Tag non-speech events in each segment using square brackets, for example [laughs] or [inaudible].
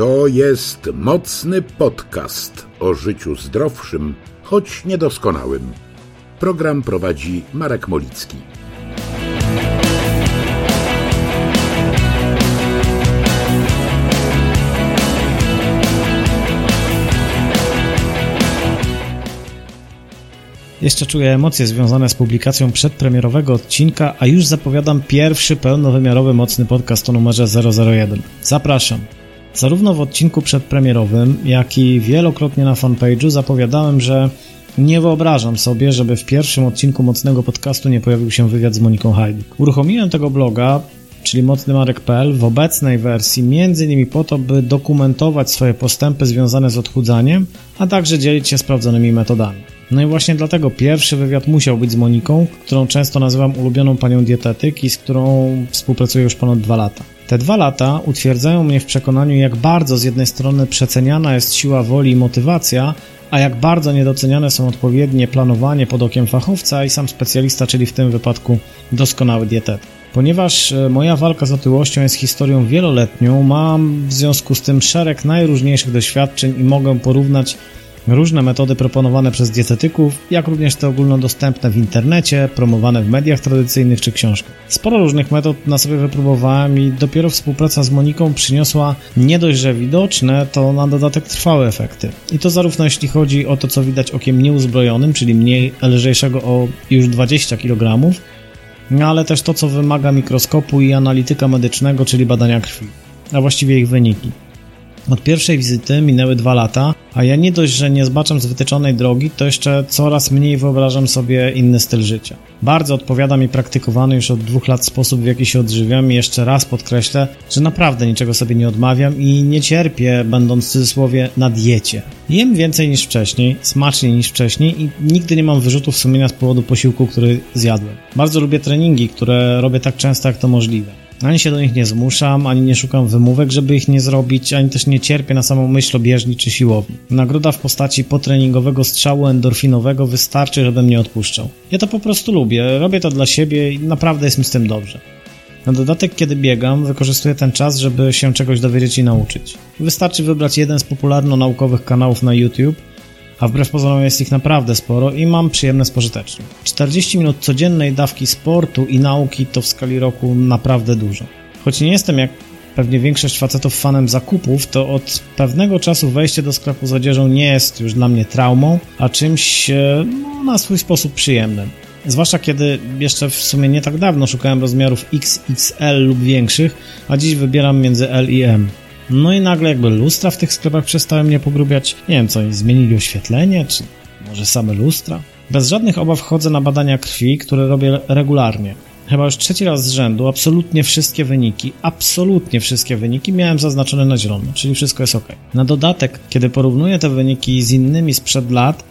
To jest mocny podcast o życiu zdrowszym, choć niedoskonałym. Program prowadzi Marek Molicki. Jeszcze czuję emocje związane z publikacją przedpremierowego odcinka, a już zapowiadam pierwszy pełnowymiarowy mocny podcast o numerze 001. Zapraszam. Zarówno w odcinku przedpremierowym, jak i wielokrotnie na fanpage'u zapowiadałem, że nie wyobrażam sobie, żeby w pierwszym odcinku mocnego podcastu nie pojawił się wywiad z Moniką Hajdik. Uruchomiłem tego bloga, czyli mocnymarek.pl w obecnej wersji innymi po to, by dokumentować swoje postępy związane z odchudzaniem, a także dzielić się sprawdzonymi metodami. No i właśnie dlatego pierwszy wywiad musiał być z Moniką, którą często nazywam ulubioną panią dietetyk i z którą współpracuję już ponad dwa lata. Te dwa lata utwierdzają mnie w przekonaniu, jak bardzo z jednej strony przeceniana jest siła woli i motywacja, a jak bardzo niedoceniane są odpowiednie planowanie pod okiem fachowca i sam specjalista, czyli w tym wypadku doskonały dietetyk. Ponieważ e, moja walka z otyłością jest historią wieloletnią, mam w związku z tym szereg najróżniejszych doświadczeń i mogę porównać różne metody proponowane przez dietetyków, jak również te ogólnodostępne w internecie, promowane w mediach tradycyjnych czy książkach. Sporo różnych metod na sobie wypróbowałem i dopiero współpraca z Moniką przyniosła nie dość, że widoczne, to na dodatek trwałe efekty. I to zarówno jeśli chodzi o to, co widać okiem nieuzbrojonym, czyli mniej lżejszego o już 20 kg, no ale też to, co wymaga mikroskopu i analityka medycznego, czyli badania krwi, a właściwie ich wyniki. Od pierwszej wizyty minęły dwa lata, a ja nie dość, że nie zbaczam z wytyczonej drogi, to jeszcze coraz mniej wyobrażam sobie inny styl życia. Bardzo odpowiada mi praktykowany już od dwóch lat sposób, w jaki się odżywiam i jeszcze raz podkreślę, że naprawdę niczego sobie nie odmawiam i nie cierpię, będąc w cudzysłowie na diecie. Jem więcej niż wcześniej, smaczniej niż wcześniej i nigdy nie mam wyrzutów sumienia z powodu posiłku, który zjadłem. Bardzo lubię treningi, które robię tak często jak to możliwe. Ani się do nich nie zmuszam, ani nie szukam wymówek, żeby ich nie zrobić, ani też nie cierpię na samą myśl o bieżni czy siłowni. Nagroda w postaci potreningowego strzału endorfinowego wystarczy, żebym nie odpuszczał. Ja to po prostu lubię, robię to dla siebie i naprawdę jest mi z tym dobrze. Na dodatek, kiedy biegam, wykorzystuję ten czas, żeby się czegoś dowiedzieć i nauczyć. Wystarczy wybrać jeden z popularno-naukowych kanałów na YouTube a wbrew pozorom jest ich naprawdę sporo i mam przyjemne spożytecznie. 40 minut codziennej dawki sportu i nauki to w skali roku naprawdę dużo. Choć nie jestem jak pewnie większość facetów fanem zakupów, to od pewnego czasu wejście do sklepu z odzieżą nie jest już dla mnie traumą, a czymś e, no, na swój sposób przyjemnym. Zwłaszcza kiedy jeszcze w sumie nie tak dawno szukałem rozmiarów XXL lub większych, a dziś wybieram między L i M. No i nagle jakby lustra w tych sklepach przestały mnie pogrubiać. Nie wiem co, zmienili oświetlenie, czy może same lustra? Bez żadnych obaw chodzę na badania krwi, które robię regularnie. Chyba już trzeci raz z rzędu absolutnie wszystkie wyniki, absolutnie wszystkie wyniki miałem zaznaczone na zielono, czyli wszystko jest ok. Na dodatek, kiedy porównuję te wyniki z innymi sprzed lat,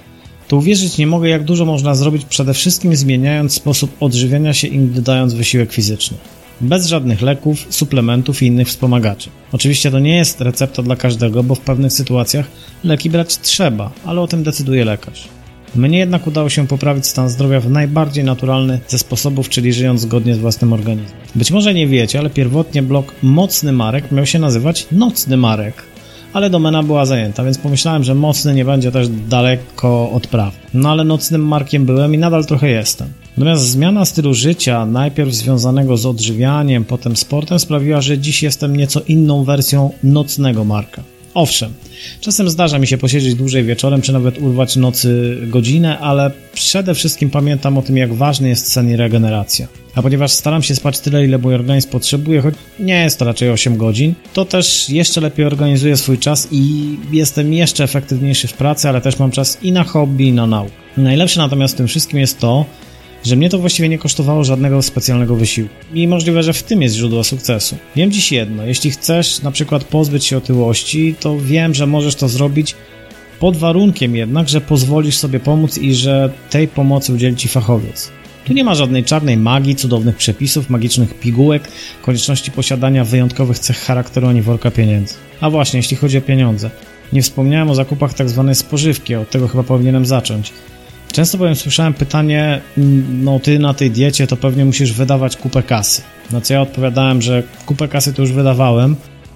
to uwierzyć nie mogę, jak dużo można zrobić przede wszystkim zmieniając sposób odżywiania się i dodając wysiłek fizyczny bez żadnych leków, suplementów i innych wspomagaczy. Oczywiście to nie jest recepta dla każdego, bo w pewnych sytuacjach leki brać trzeba, ale o tym decyduje lekarz. Mnie jednak udało się poprawić stan zdrowia w najbardziej naturalny ze sposobów, czyli żyjąc zgodnie z własnym organizmem. Być może nie wiecie, ale pierwotnie blog Mocny Marek miał się nazywać Nocny Marek, ale domena była zajęta, więc pomyślałem, że mocny nie będzie też daleko od praw. No ale nocnym Markiem byłem i nadal trochę jestem. Natomiast zmiana stylu życia, najpierw związanego z odżywianiem, potem sportem, sprawiła, że dziś jestem nieco inną wersją nocnego Marka. Owszem, czasem zdarza mi się posiedzieć dłużej wieczorem, czy nawet urwać nocy godzinę, ale przede wszystkim pamiętam o tym, jak ważny jest sen i regeneracja. A ponieważ staram się spać tyle, ile mój organizm potrzebuje, choć nie jest to raczej 8 godzin, to też jeszcze lepiej organizuję swój czas i jestem jeszcze efektywniejszy w pracy, ale też mam czas i na hobby, i na naukę. Najlepsze natomiast w tym wszystkim jest to, że mnie to właściwie nie kosztowało żadnego specjalnego wysiłku. I możliwe, że w tym jest źródło sukcesu. Wiem dziś jedno, jeśli chcesz na przykład pozbyć się otyłości, to wiem, że możesz to zrobić pod warunkiem jednak, że pozwolisz sobie pomóc i że tej pomocy udzieli ci fachowiec. Tu nie ma żadnej czarnej magii, cudownych przepisów, magicznych pigułek, konieczności posiadania wyjątkowych cech charakteru ani worka pieniędzy. A właśnie, jeśli chodzi o pieniądze. Nie wspomniałem o zakupach tak zwanej spożywki, od tego chyba powinienem zacząć. Często bowiem słyszałem pytanie, mm, no ty na tej diecie to pewnie musisz wydawać kupę kasy. Na co ja odpowiadałem, że kupę kasy to już wydawałem,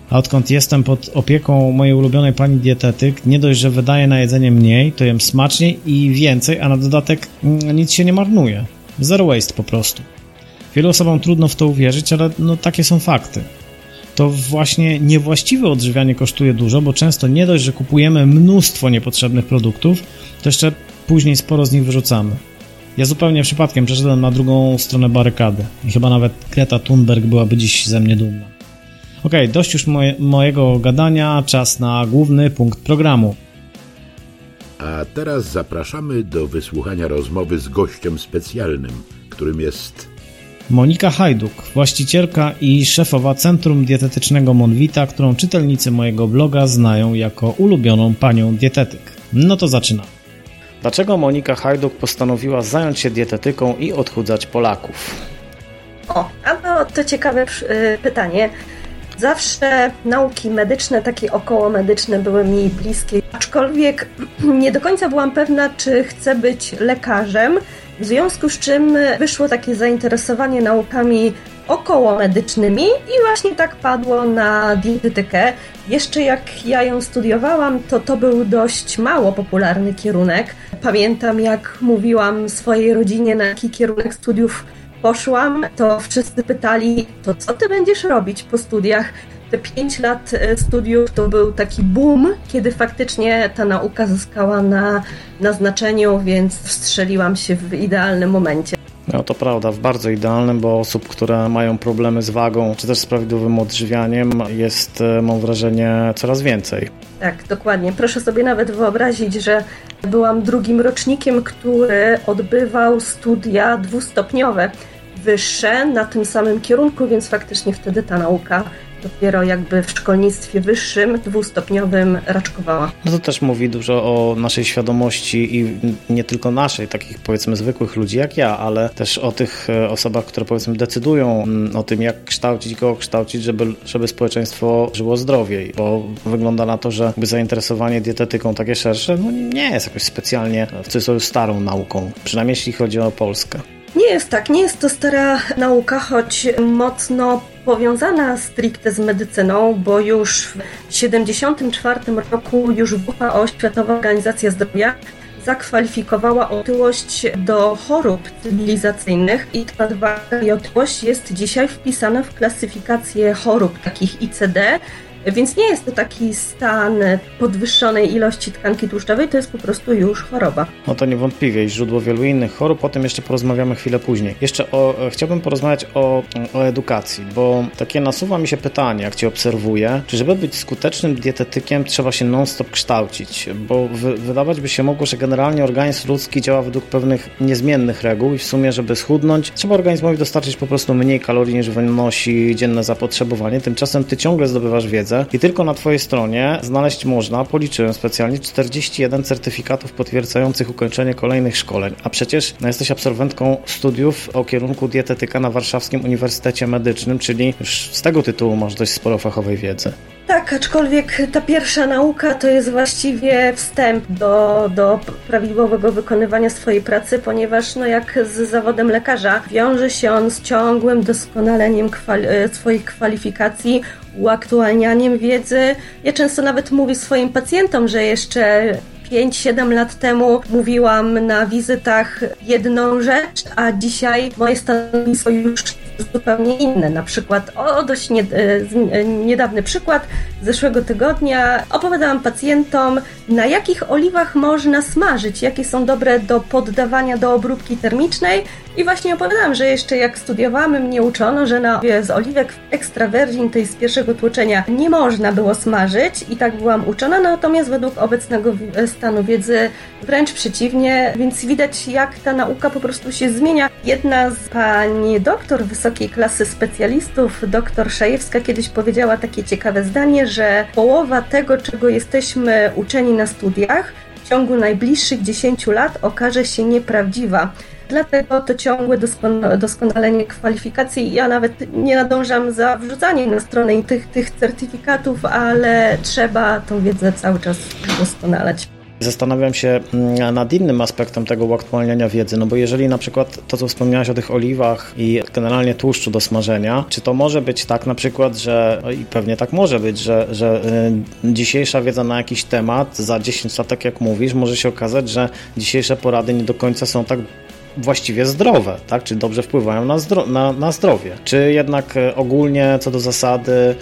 A odkąd jestem pod opieką mojej ulubionej pani dietetyk, nie dość, że wydaje na jedzenie mniej, to jem smaczniej i więcej, a na dodatek mm, nic się nie marnuje. Zero waste po prostu. Wielu osobom trudno w to uwierzyć, ale no takie są fakty. To właśnie niewłaściwe odżywianie kosztuje dużo, bo często nie dość, że kupujemy mnóstwo niepotrzebnych produktów, to jeszcze później sporo z nich wyrzucamy. Ja zupełnie przypadkiem przeszedłem na drugą stronę barykady i chyba nawet Greta Thunberg byłaby dziś ze mnie dumna. Ok, dość już moje, mojego gadania, czas na główny punkt programu. A teraz zapraszamy do wysłuchania rozmowy z gościem specjalnym, którym jest Monika Hajduk, właścicielka i szefowa Centrum Dietetycznego Monwita, którą czytelnicy mojego bloga znają jako ulubioną panią dietetyk. No to zaczynamy. Dlaczego Monika Hajduk postanowiła zająć się dietetyką i odchudzać Polaków? O, a to, to ciekawe y, pytanie. Zawsze nauki medyczne, takie około medyczne były mi bliskie, aczkolwiek [clears throat] nie do końca byłam pewna, czy chcę być lekarzem, w związku z czym wyszło takie zainteresowanie naukami około medycznymi i właśnie tak padło na dietetykę. Jeszcze jak ja ją studiowałam, to to był dość mało popularny kierunek. Pamiętam jak mówiłam swojej rodzinie, na jaki kierunek studiów poszłam, to wszyscy pytali, to co ty będziesz robić po studiach? Te 5 lat e, studiów to był taki boom, kiedy faktycznie ta nauka zyskała na, na znaczeniu, więc wstrzeliłam się w idealnym momencie. No to prawda, w bardzo idealnym, bo osób, które mają problemy z wagą, czy też z prawidłowym odżywianiem jest, e, mam wrażenie, coraz więcej. Tak, dokładnie. Proszę sobie nawet wyobrazić, że byłam drugim rocznikiem, który odbywał studia dwustopniowe wyższe na tym samym kierunku, więc faktycznie wtedy ta nauka dopiero jakby w szkolnictwie wyższym, dwustopniowym raczkowała. No to też mówi dużo o naszej świadomości i nie tylko naszej, takich powiedzmy zwykłych ludzi jak ja, ale też o tych e, osobach, które powiedzmy decydują mm, o tym, jak kształcić, kogo kształcić, żeby, żeby społeczeństwo żyło zdrowiej, bo wygląda na to, że jakby zainteresowanie dietetyką takie szersze, no nie jest jakoś specjalnie w cudzysłowie starą nauką, przynajmniej jeśli chodzi o Polskę. Nie jest tak, nie jest to stara nauka, choć mocno powiązana stricte z medycyną, bo już w 1974 roku już WHO, Światowa Organizacja Zdrowia, zakwalifikowała otyłość do chorób cywilizacyjnych i ta otyłość jest dzisiaj wpisana w klasyfikację chorób takich ICD, więc nie jest to taki stan podwyższonej ilości tkanki tłuszczowej, to jest po prostu już choroba. No to niewątpliwie źródło wielu innych chorób, o tym jeszcze porozmawiamy chwilę później. Jeszcze o, chciałbym porozmawiać o, o edukacji, bo takie nasuwa mi się pytanie, jak Cię obserwuję, czy żeby być skutecznym dietetykiem trzeba się non-stop kształcić, bo wy, wydawać by się mogło, że generalnie organizm ludzki działa według pewnych niezmiennych reguł i w sumie, żeby schudnąć, trzeba organizmowi dostarczyć po prostu mniej kalorii niż wynosi dzienne zapotrzebowanie, tymczasem Ty ciągle zdobywasz wiedzę, wiedzę i tylko na Twojej stronie znaleźć można, policzyłem specjalnie, 41 certyfikatów potwierdzających ukończenie kolejnych szkoleń. A przecież no, jesteś absolwentką studiów o kierunku dietetyka na Warszawskim Uniwersytecie Medycznym, czyli już z tego tytułu masz dość sporo fachowej wiedzy. Tak, aczkolwiek ta pierwsza nauka to jest właściwie wstęp do, do prawidłowego wykonywania swojej pracy, ponieważ no jak z zawodem lekarza wiąże się on z ciągłym doskonaleniem kwali swoich kwalifikacji, uaktualnianiem wiedzy. Ja często nawet mówię swoim pacjentom, że jeszcze 5-7 lat temu mówiłam na wizytach jedną rzecz, a dzisiaj moje stanowisko już zupełnie inne. Na przykład, o dość nie, e, niedawny przykład, zeszłego tygodnia opowiadałam pacjentom, na jakich oliwach można smażyć, jakie są dobre do poddawania do obróbki termicznej i właśnie opowiadałam, że jeszcze jak studiowałam, mnie uczono, że na z oliwek extra virgin, tej z pierwszego tłoczenia, nie można było smażyć i tak byłam uczona, natomiast według obecnego stanu wiedzy wręcz przeciwnie, więc widać jak ta nauka po prostu się zmienia. Jedna z pani doktor wysokiej klasy specjalistów, doktor Szajewska, kiedyś powiedziała takie ciekawe zdanie, że połowa tego, czego jesteśmy uczeni na studiach, w ciągu najbliższych 10 lat okaże się nieprawdziwa. Dlatego to ciągłe doskonalenie kwalifikacji. Ja nawet nie nadążam za wrzucaniem na stronę tych, tych certyfikatów, ale trzeba tą wiedzę cały czas doskonalać. Zastanawiam się mm, nad innym aspektem tego uaktualniania wiedzy, no bo jeżeli na przykład to, co wspomniałeś o tych oliwach i generalnie tłuszczu do smażenia, czy to może być tak na przykład, że no i pewnie tak może być, że, że y, dzisiejsza wiedza na jakiś temat za 10 lat, tak jak mówisz, może się okazać, że dzisiejsze porady nie do końca są tak właściwie zdrowe, tak? czy dobrze wpływają na, zdro na, na zdrowie. Czy jednak e, ogólnie co do zasady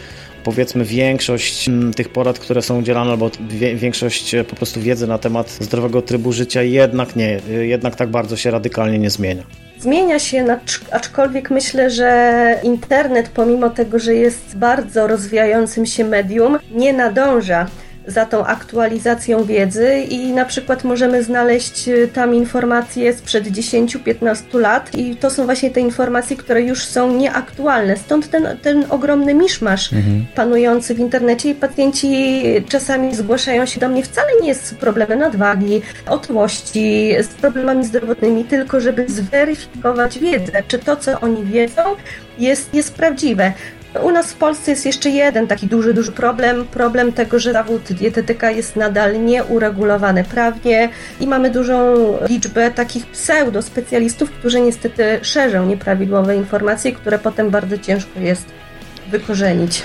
powiedzmy większość tych porad, które są udzielane, albo większość e, po prostu wiedzy na temat zdrowego trybu życia jednak nie, e, jednak tak bardzo się radykalnie nie zmienia. Zmienia się, aczkolwiek myślę, że internet, pomimo tego, że jest bardzo rozwijającym się medium, nie nadąża za tą aktualizacją wiedzy i na przykład możemy znaleźć y, tam informacje sprzed 10-15 lat i to są właśnie te informacje, które już są nieaktualne. Stąd ten, ten ogromny miszmasz mhm. panujący w internecie i pacjenci czasami zgłaszają się do mnie wcale nie z problemem nadwagi, otyłości, z problemami zdrowotnymi, tylko żeby zweryfikować wiedzę, czy to, co oni wiedzą, jest, jest prawdziwe. U nas w Polsce jest jeszcze jeden taki duży, duży problem. Problem tego, że zawód dietetyka jest nadal nieuregulowany prawnie i mamy dużą liczbę takich pseudo-specjalistów, którzy niestety szerzą nieprawidłowe informacje, które potem bardzo ciężko jest wykorzenić.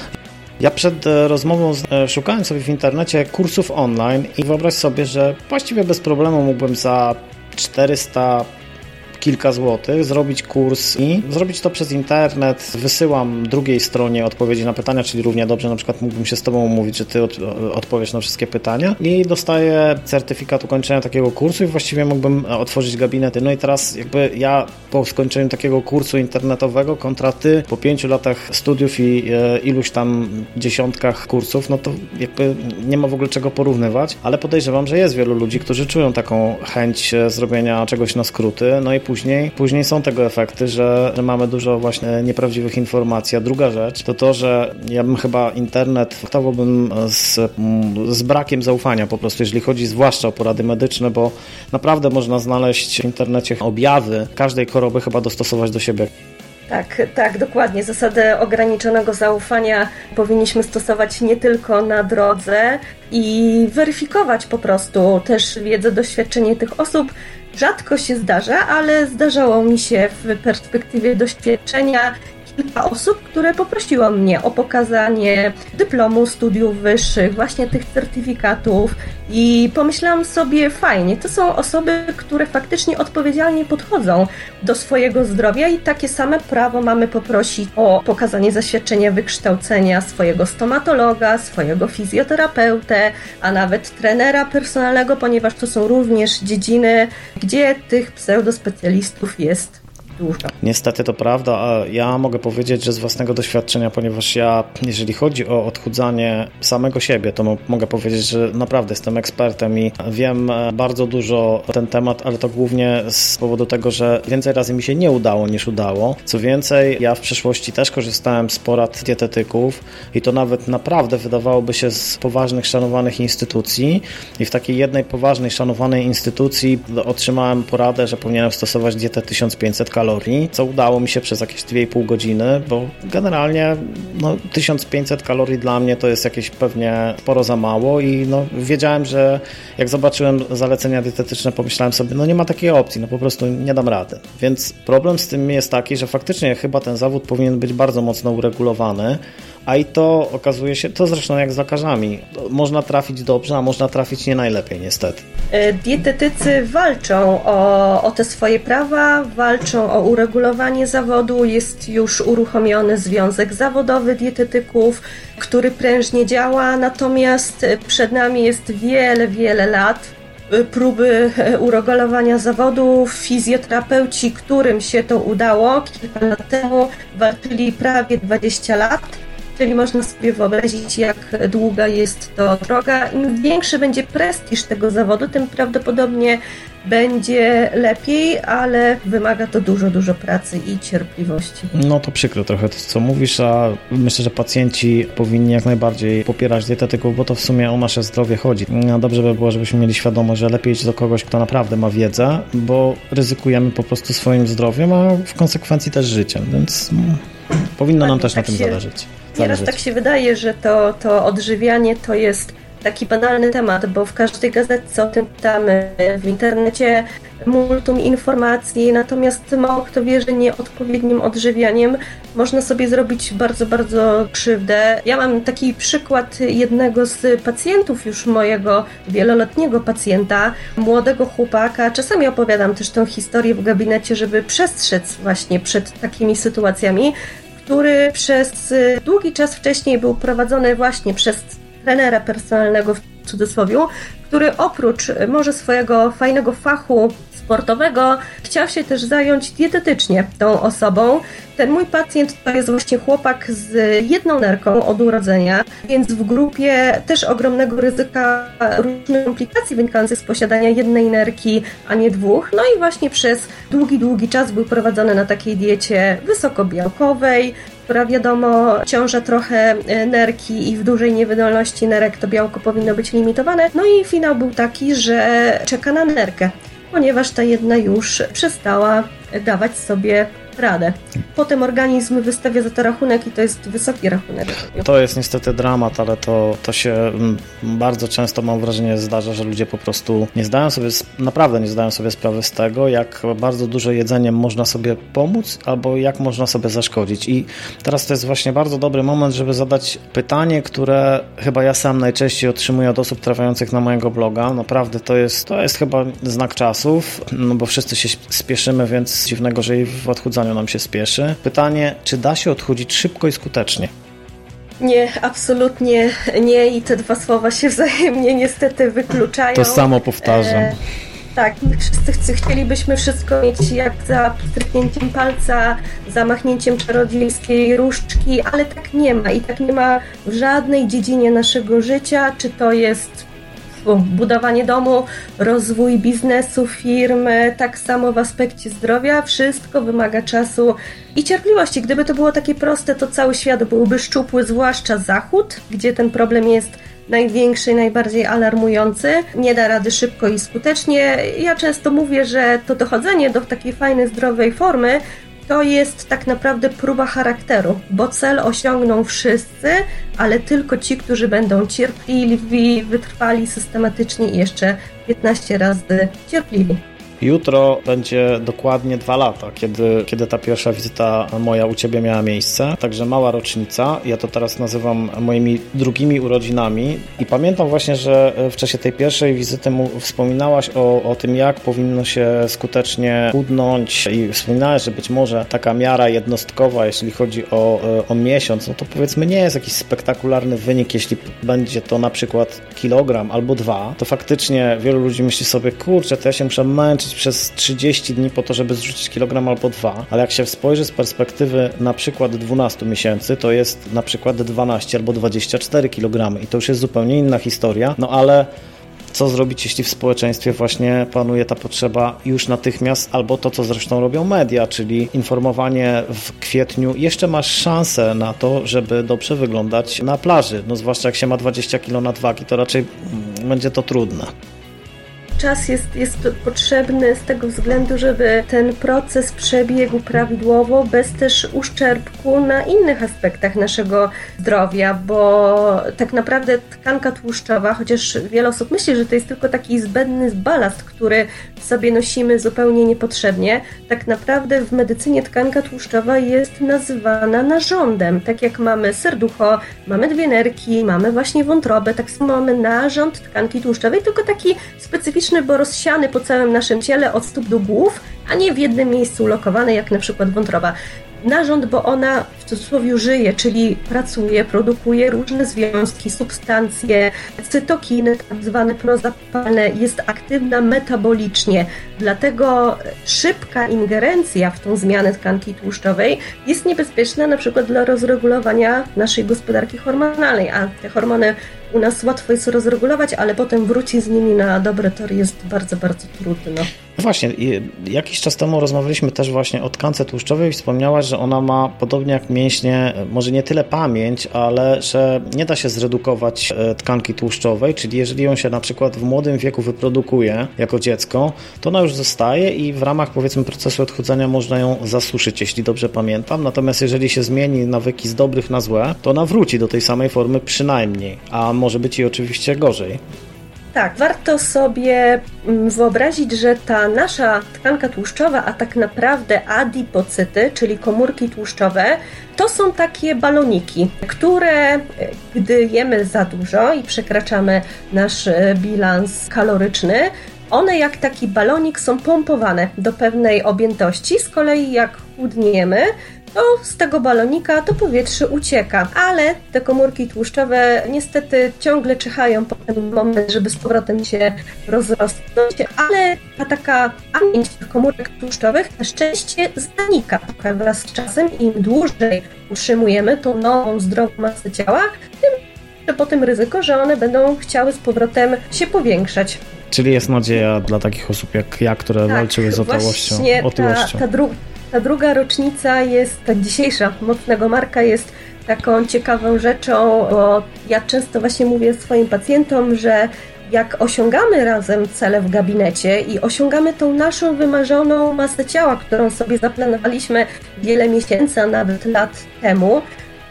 Ja przed e, rozmową e, szukałem sobie w internecie kursów online i wyobraź sobie, że właściwie bez problemu mógłbym za 400 kilka złotych, zrobić kurs i zrobić to przez internet. Wysyłam drugiej stronie odpowiedzi na pytania, czyli równie dobrze na przykład mógłbym się z Tobą umówić, że Ty od, odpowiesz na wszystkie pytania i dostaję certyfikat ukończenia takiego kursu i właściwie mógłbym otworzyć gabinety. No i teraz jakby ja po skończeniu takiego kursu internetowego kontra Ty po pięciu latach studiów i e, iluś tam dziesiątkach kursów, no to jakby nie ma w ogóle czego porównywać, ale podejrzewam, że jest wielu ludzi, którzy czują taką chęć e, zrobienia czegoś na skróty, no i później później. Później są tego efekty, że, że mamy dużo właśnie nieprawdziwych informacji. A druga rzecz to to, że ja bym chyba internet traktowałbym z, z brakiem zaufania po prostu, jeżeli chodzi zwłaszcza o porady medyczne, bo naprawdę można znaleźć w internecie objawy każdej choroby chyba dostosować do siebie. Tak, tak, dokładnie. Zasadę ograniczonego zaufania powinniśmy stosować nie tylko na drodze i weryfikować po prostu też wiedzę, doświadczenie tych osób, Rzadko się zdarza, ale zdarzało mi się w perspektywie doświadczenia kilka osób, które poprosiło mnie o pokazanie dyplomu studiów wyższych, właśnie tych certyfikatów i pomyślałam sobie, fajnie, to są osoby, które faktycznie odpowiedzialnie podchodzą do swojego zdrowia i takie same prawo mamy poprosić o pokazanie zaświadczenia wykształcenia swojego stomatologa, swojego fizjoterapeutę, a nawet trenera personalnego, ponieważ to są również dziedziny, gdzie tych pseudospecjalistów jest Niestety to prawda, ja mogę powiedzieć, że z własnego doświadczenia, ponieważ ja, jeżeli chodzi o odchudzanie samego siebie, to mogę powiedzieć, że naprawdę jestem ekspertem i wiem e, bardzo dużo ten temat, ale to głównie z powodu tego, że więcej razy mi się nie udało niż udało. Co więcej, ja w przeszłości też korzystałem z porad dietetyków i to nawet naprawdę wydawałoby się z poważnych, szanowanych instytucji. I w takiej jednej poważnej, szanowanej instytucji otrzymałem poradę, że powinienem stosować dietę 1500 kalorii kalorii, co udało mi się przez jakieś 2,5 godziny, bo generalnie no, 1500 kalorii dla mnie to jest jakieś pewnie sporo za mało i no, wiedziałem, że jak zobaczyłem zalecenia dietetyczne, pomyślałem sobie, no nie ma takiej opcji, no po prostu nie dam rady. Więc problem z tym jest taki, że faktycznie chyba ten zawód powinien być bardzo mocno uregulowany, a i to okazuje się, to zresztą jak z lekarzami, można trafić dobrze, a można trafić nie najlepiej niestety. E, dietetycy walczą o, o te swoje prawa, walczą o uregulowanie zawodu, jest już uruchomiony Związek Zawodowy Dietetyków, który prężnie działa, natomiast przed nami jest wiele, wiele lat e, próby e, uregulowania zawodu. Fizjoterapeuci, którym się to udało kilka lat temu, walczyli prawie 20 lat Czyli można sobie wyobrazić, jak długa jest to droga. Im większy będzie prestiż tego zawodu, tym prawdopodobnie będzie lepiej, ale wymaga to dużo, dużo pracy i cierpliwości. No to przykro trochę to, co mówisz, a myślę, że pacjenci powinni jak najbardziej popierać dietetyków, bo to w sumie o nasze zdrowie chodzi. No dobrze by było, żebyśmy mieli świadomość, że lepiej iść do kogoś, kto naprawdę ma wiedzę, bo ryzykujemy po prostu swoim zdrowiem, a w konsekwencji też życiem, więc no, powinno nam też tak na tym się... zależeć. Nieraz tak się wydaje, że to, to odżywianie to jest taki banalny temat, bo w każdej gazetce o tym czytamy, w internecie multum informacji, natomiast mało kto wie, że nieodpowiednim odżywianiem można sobie zrobić bardzo, bardzo krzywdę. Ja mam taki przykład jednego z pacjentów już mojego wieloletniego pacjenta, młodego chłopaka. Czasami opowiadam też tę historię w gabinecie, żeby przestrzec właśnie przed takimi sytuacjami, który przez długi czas wcześniej był prowadzony właśnie przez trenera personalnego w cudzysłowie, który oprócz może swojego fajnego fachu sportowego chciał się też zająć dietetycznie tą osobą. Ten mój pacjent to jest właśnie chłopak z jedną nerką od urodzenia, więc w grupie też ogromnego ryzyka różnych komplikacji wynikających z posiadania jednej nerki, a nie dwóch. No i właśnie przez długi, długi czas był prowadzony na takiej diecie wysokobiałkowej, która wiadomo ciąża trochę e, nerki i w dużej niewydolności nerek to białko powinno być limitowane. No i finał był taki, że czeka na nerkę, ponieważ ta jedna już przestała dawać sobie radę. Potem organizm wystawia za to rachunek i to jest wysoki rachunek. To jest niestety dramat, ale to, to się mm, bardzo często mam wrażenie zdarza, że ludzie po prostu nie zdają sobie, naprawdę nie zdają sobie sprawy z tego, jak bardzo dużo jedzeniem można sobie pomóc albo jak można sobie zaszkodzić. I teraz to jest właśnie bardzo dobry moment, żeby zadać pytanie, które chyba ja sam najczęściej otrzymuję od osób trafiających na mojego bloga. Naprawdę to jest, to jest chyba znak czasów, no bo wszyscy się spieszymy, więc dziwnego, że i w odchudzaniu nam się spieszy. Pytanie, czy da się odchudzić szybko i skutecznie? Nie, absolutnie nie i te dwa słowa się [laughs] wzajemnie niestety wykluczają. To samo powtarzam. E, tak, wszyscy chcielibyśmy wszystko mieć jak za stryknięciem palca, zamachnięciem czarodziejskiej różdżki, ale tak nie ma i tak nie ma w żadnej dziedzinie naszego życia, czy to jest budowanie domu, rozwój biznesu, firmy, tak samo w aspekcie zdrowia, wszystko wymaga czasu i cierpliwości. Gdyby to było takie proste, to cały świat byłby szczupły, zwłaszcza Zachód, gdzie ten problem jest największy, najbardziej alarmujący. Nie da rady szybko i skutecznie. Ja często mówię, że to dochodzenie do takiej fajnej, zdrowej formy to jest tak naprawdę próba charakteru, bo cel osiągną wszyscy, ale tylko ci, którzy będą cierpliwi, wytrwali systematycznie i jeszcze 15 razy cierpliwi. Jutro będzie dokładnie dwa lata, kiedy, kiedy ta pierwsza wizyta moja u Ciebie miała miejsce. Także mała rocznica. Ja to teraz nazywam moimi drugimi urodzinami. I pamiętam właśnie, że w czasie tej pierwszej wizyty wspominałaś o, o tym, jak powinno się skutecznie chudnąć i wspominałaś, że być może taka miara jednostkowa, jeśli chodzi o, o miesiąc, no to powiedzmy nie jest jakiś spektakularny wynik, jeśli będzie to na przykład kilogram albo dwa, to faktycznie wielu ludzi myśli sobie, kurczę, to ja się muszę męczyć przez 30 dni po to, żeby zrzucić kilogram albo dwa, ale jak się spojrzy z perspektywy na przykład 12 miesięcy, to jest na przykład 12 albo 24 kg i to już jest zupełnie inna historia, no ale co zrobić, jeśli w społeczeństwie właśnie panuje ta potrzeba już natychmiast, albo to, co zresztą robią media, czyli informowanie w kwietniu. Jeszcze masz szansę na to, żeby dobrze wyglądać na plaży. No zwłaszcza jak się ma 20 kg nadwagi, to raczej mm, będzie to trudne czas jest, jest potrzebny z tego względu, żeby ten proces przebiegł prawidłowo, bez też uszczerbku na innych aspektach naszego zdrowia, bo tak naprawdę tkanka tłuszczowa, chociaż wiele osób myśli, że to jest tylko taki zbędny balast, który sobie nosimy zupełnie niepotrzebnie, tak naprawdę w medycynie tkanka tłuszczowa jest nazywana narządem. Tak jak mamy serducho, mamy dwie nerki, mamy właśnie wątrobę, tak samo mamy narząd tkanki tłuszczowej, tylko taki specyficzny bo rozsiany po całym naszym ciele od stóp do głów, a nie w jednym miejscu ulokowany, jak na przykład wątroba. Narząd, bo ona w cudzysłowie żyje, czyli pracuje, produkuje różne związki, substancje, cytokiny, tak zwane prozapalne, jest aktywna metabolicznie. Dlatego szybka ingerencja w tą zmianę tkanki tłuszczowej jest niebezpieczna na przykład dla rozregulowania naszej gospodarki hormonalnej, a te hormony u nas łatwo jest rozregulować, ale potem wrócić z nimi na dobre tory jest bardzo, bardzo trudno. Właśnie, jakiś czas temu rozmawialiśmy też właśnie o tkance tłuszczowej wspomniałaś, że ona ma podobnie jak mięśnie, może nie tyle pamięć, ale że nie da się zredukować e, tkanki tłuszczowej, czyli jeżeli ją się na przykład w młodym wieku wyprodukuje jako dziecko, to ona już zostaje i w ramach powiedzmy procesu odchudzania można ją zasuszyć, jeśli dobrze pamiętam. Natomiast jeżeli się zmieni nawyki z dobrych na złe, to ona wróci do tej samej formy przynajmniej, a może być i oczywiście gorzej. Tak, warto sobie mm, wyobrazić, że ta nasza tkanka tłuszczowa, a tak naprawdę adipocyty, czyli komórki tłuszczowe, to są takie baloniki, które e, gdy jemy za dużo i przekraczamy nasz e, bilans kaloryczny, one jak taki balonik są pompowane do pewnej objętości, z kolei jak chudniemy, to z tego balonika to powietrze ucieka, ale te komórki tłuszczowe niestety ciągle czyhają po ten moment, żeby z powrotem się rozrosnąć, ale ta taka pamięć komórek tłuszczowych na szczęście zanika wraz z czasem. Im dłużej utrzymujemy tą nową, zdrową masę ciała, tym potem ryzyko, że one będą chciały z powrotem się powiększać. Czyli jest nadzieja dla takich osób jak ja, które tak, walczyły z otyłością. otyłością. Ta, ta, dru ta druga rocznica jest, ta dzisiejsza mocnego Marka jest taką ciekawą rzeczą, bo ja często właśnie mówię swoim pacjentom, że jak osiągamy razem cele w gabinecie i osiągamy tą naszą wymarzoną masę ciała, którą sobie zaplanowaliśmy wiele miesięcy, a nawet lat temu,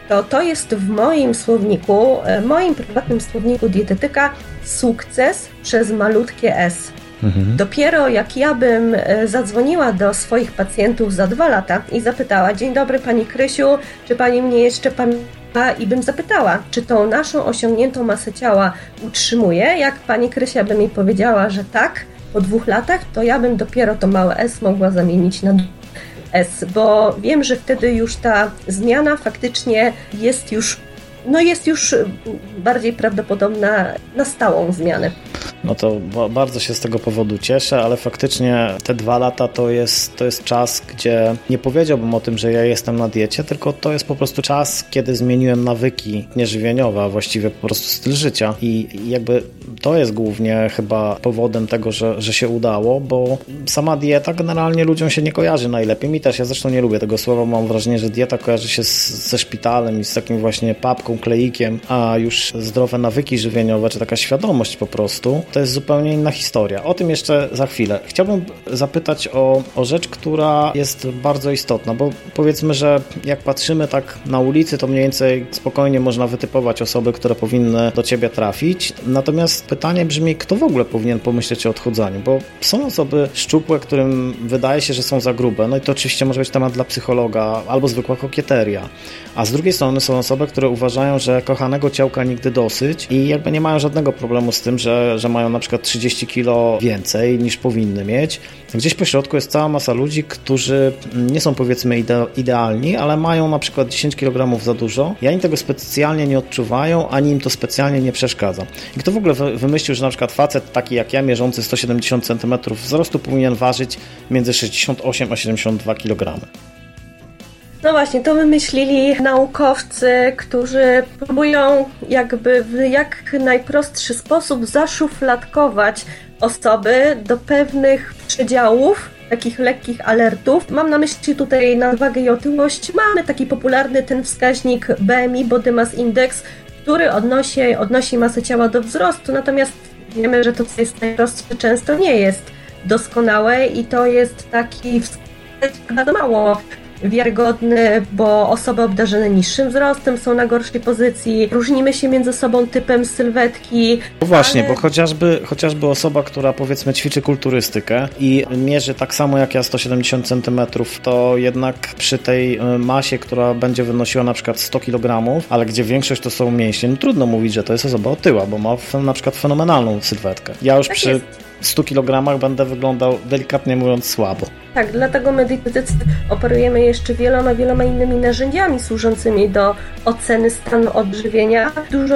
to to jest w moim słowniku, e, moim prywatnym słowniku dietetyka sukces przez malutkie S. Mhm. Dopiero jak ja bym e, zadzwoniła do swoich pacjentów za dwa lata i zapytała: Dzień dobry, pani Krysiu, czy pani mnie jeszcze pamięta? I bym zapytała, czy tą naszą osiągniętą masę ciała utrzymuje. Jak pani Krysia by mi powiedziała, że tak, po dwóch latach, to ja bym dopiero to małe S mogła zamienić na S, bo wiem, że wtedy już ta zmiana faktycznie jest już no jest już bardziej prawdopodobna na stałą zmianę. No to bardzo się z tego powodu cieszę, ale faktycznie te dwa lata to jest, to jest czas, gdzie nie powiedziałbym o tym, że ja jestem na diecie, tylko to jest po prostu czas, kiedy zmieniłem nawyki nieżywieniowe, a właściwie po prostu styl życia i jakby to jest głównie chyba powodem tego, że, że się udało, bo sama dieta generalnie ludziom się nie kojarzy najlepiej. Mi też, ja zresztą nie lubię tego słowa, mam wrażenie, że dieta kojarzy się z, ze szpitalem i z takim właśnie papką, kleikiem, a już zdrowe nawyki żywieniowe, czy taka świadomość po prostu, to jest zupełnie inna historia. O tym jeszcze za chwilę. Chciałbym zapytać o, o rzecz, która jest bardzo istotna, bo powiedzmy, że jak patrzymy tak na ulicy, to mniej więcej spokojnie można wytypować osoby, które powinny do ciebie trafić. Natomiast pytanie brzmi, kto w ogóle powinien pomyśleć o odchudzaniu? Bo są osoby szczupłe, którym wydaje się, że są za grube. No i to oczywiście może być temat dla psychologa albo zwykła kokieteria. A z drugiej strony są osoby, które uważają, że kochanego ciałka nigdy dosyć i jakby nie mają żadnego problemu z tym, że, że mają na przykład 30 kilo więcej niż powinny mieć. Gdzieś po środku jest cała masa ludzi, którzy nie są powiedzmy ide idealni, ale mają na przykład 10 kg za dużo i ani tego specjalnie nie odczuwają, ani im to specjalnie nie przeszkadza. I kto w ogóle wymyślił, że na przykład facet taki jak ja, mierzący 170 cm wzrostu powinien ważyć między 68 a 72 kg? No właśnie, to wymyślili naukowcy, którzy próbują jakby w jak najprostszy sposób zaszufladkować osoby do pewnych przedziałów, takich lekkich alertów. Mam na myśli tutaj nadwagę i otyłość. Mamy taki popularny ten wskaźnik BMI, Body Mass Index, który odnosi, odnosi masę ciała do wzrostu, natomiast wiemy, że to, co jest najprostsze, często nie jest doskonałe i to jest taki wskaźnik bardzo mało wiarygodny, bo osoby obdarzone niższym wzrostem są na gorszej pozycji, różnimy się między sobą typem sylwetki. No właśnie, ale... bo chociażby, chociażby osoba, która powiedzmy ćwiczy kulturystykę i mierzy tak samo jak ja 170 cm, to jednak przy tej y, masie, która będzie wynosiła na przykład 100 kg, ale gdzie większość to są mięśnie, no trudno mówić, że to jest osoba otyła, bo ma na przykład fenomenalną sylwetkę. Ja już tak przy... Jest 100 kg będę wyglądał delikatnie mówiąc słabo. Tak, dlatego dietetycy operujemy jeszcze wieloma, wieloma innymi narzędziami służącymi do oceny stanu odżywienia, dużo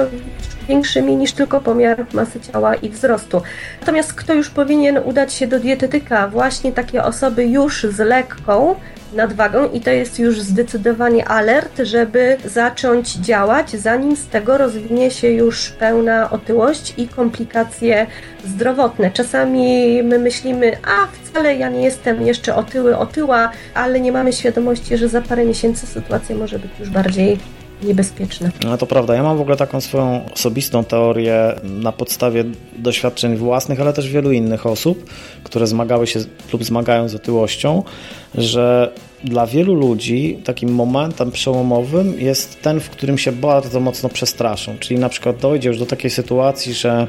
większymi niż tylko pomiar masy ciała i wzrostu. Natomiast kto już powinien udać się do dietetyka? Właśnie takie osoby już z lekką nadwagą i to jest już zdecydowanie alert, żeby zacząć działać, zanim z tego rozwinie się już pełna otyłość i komplikacje zdrowotne. Czasami my myślimy, a wcale ja nie jestem jeszcze otyły, otyła, ale nie mamy świadomości, że za parę miesięcy sytuacja może być już bardziej niebezpieczne. No to prawda. Ja mam w ogóle taką swoją osobistą teorię na podstawie doświadczeń własnych, ale też wielu innych osób, które zmagały się lub zmagają z otyłością, że dla wielu ludzi takim momentem przełomowym jest ten, w którym się bardzo mocno przestraszą. Czyli na przykład dojdzie już do takiej sytuacji, że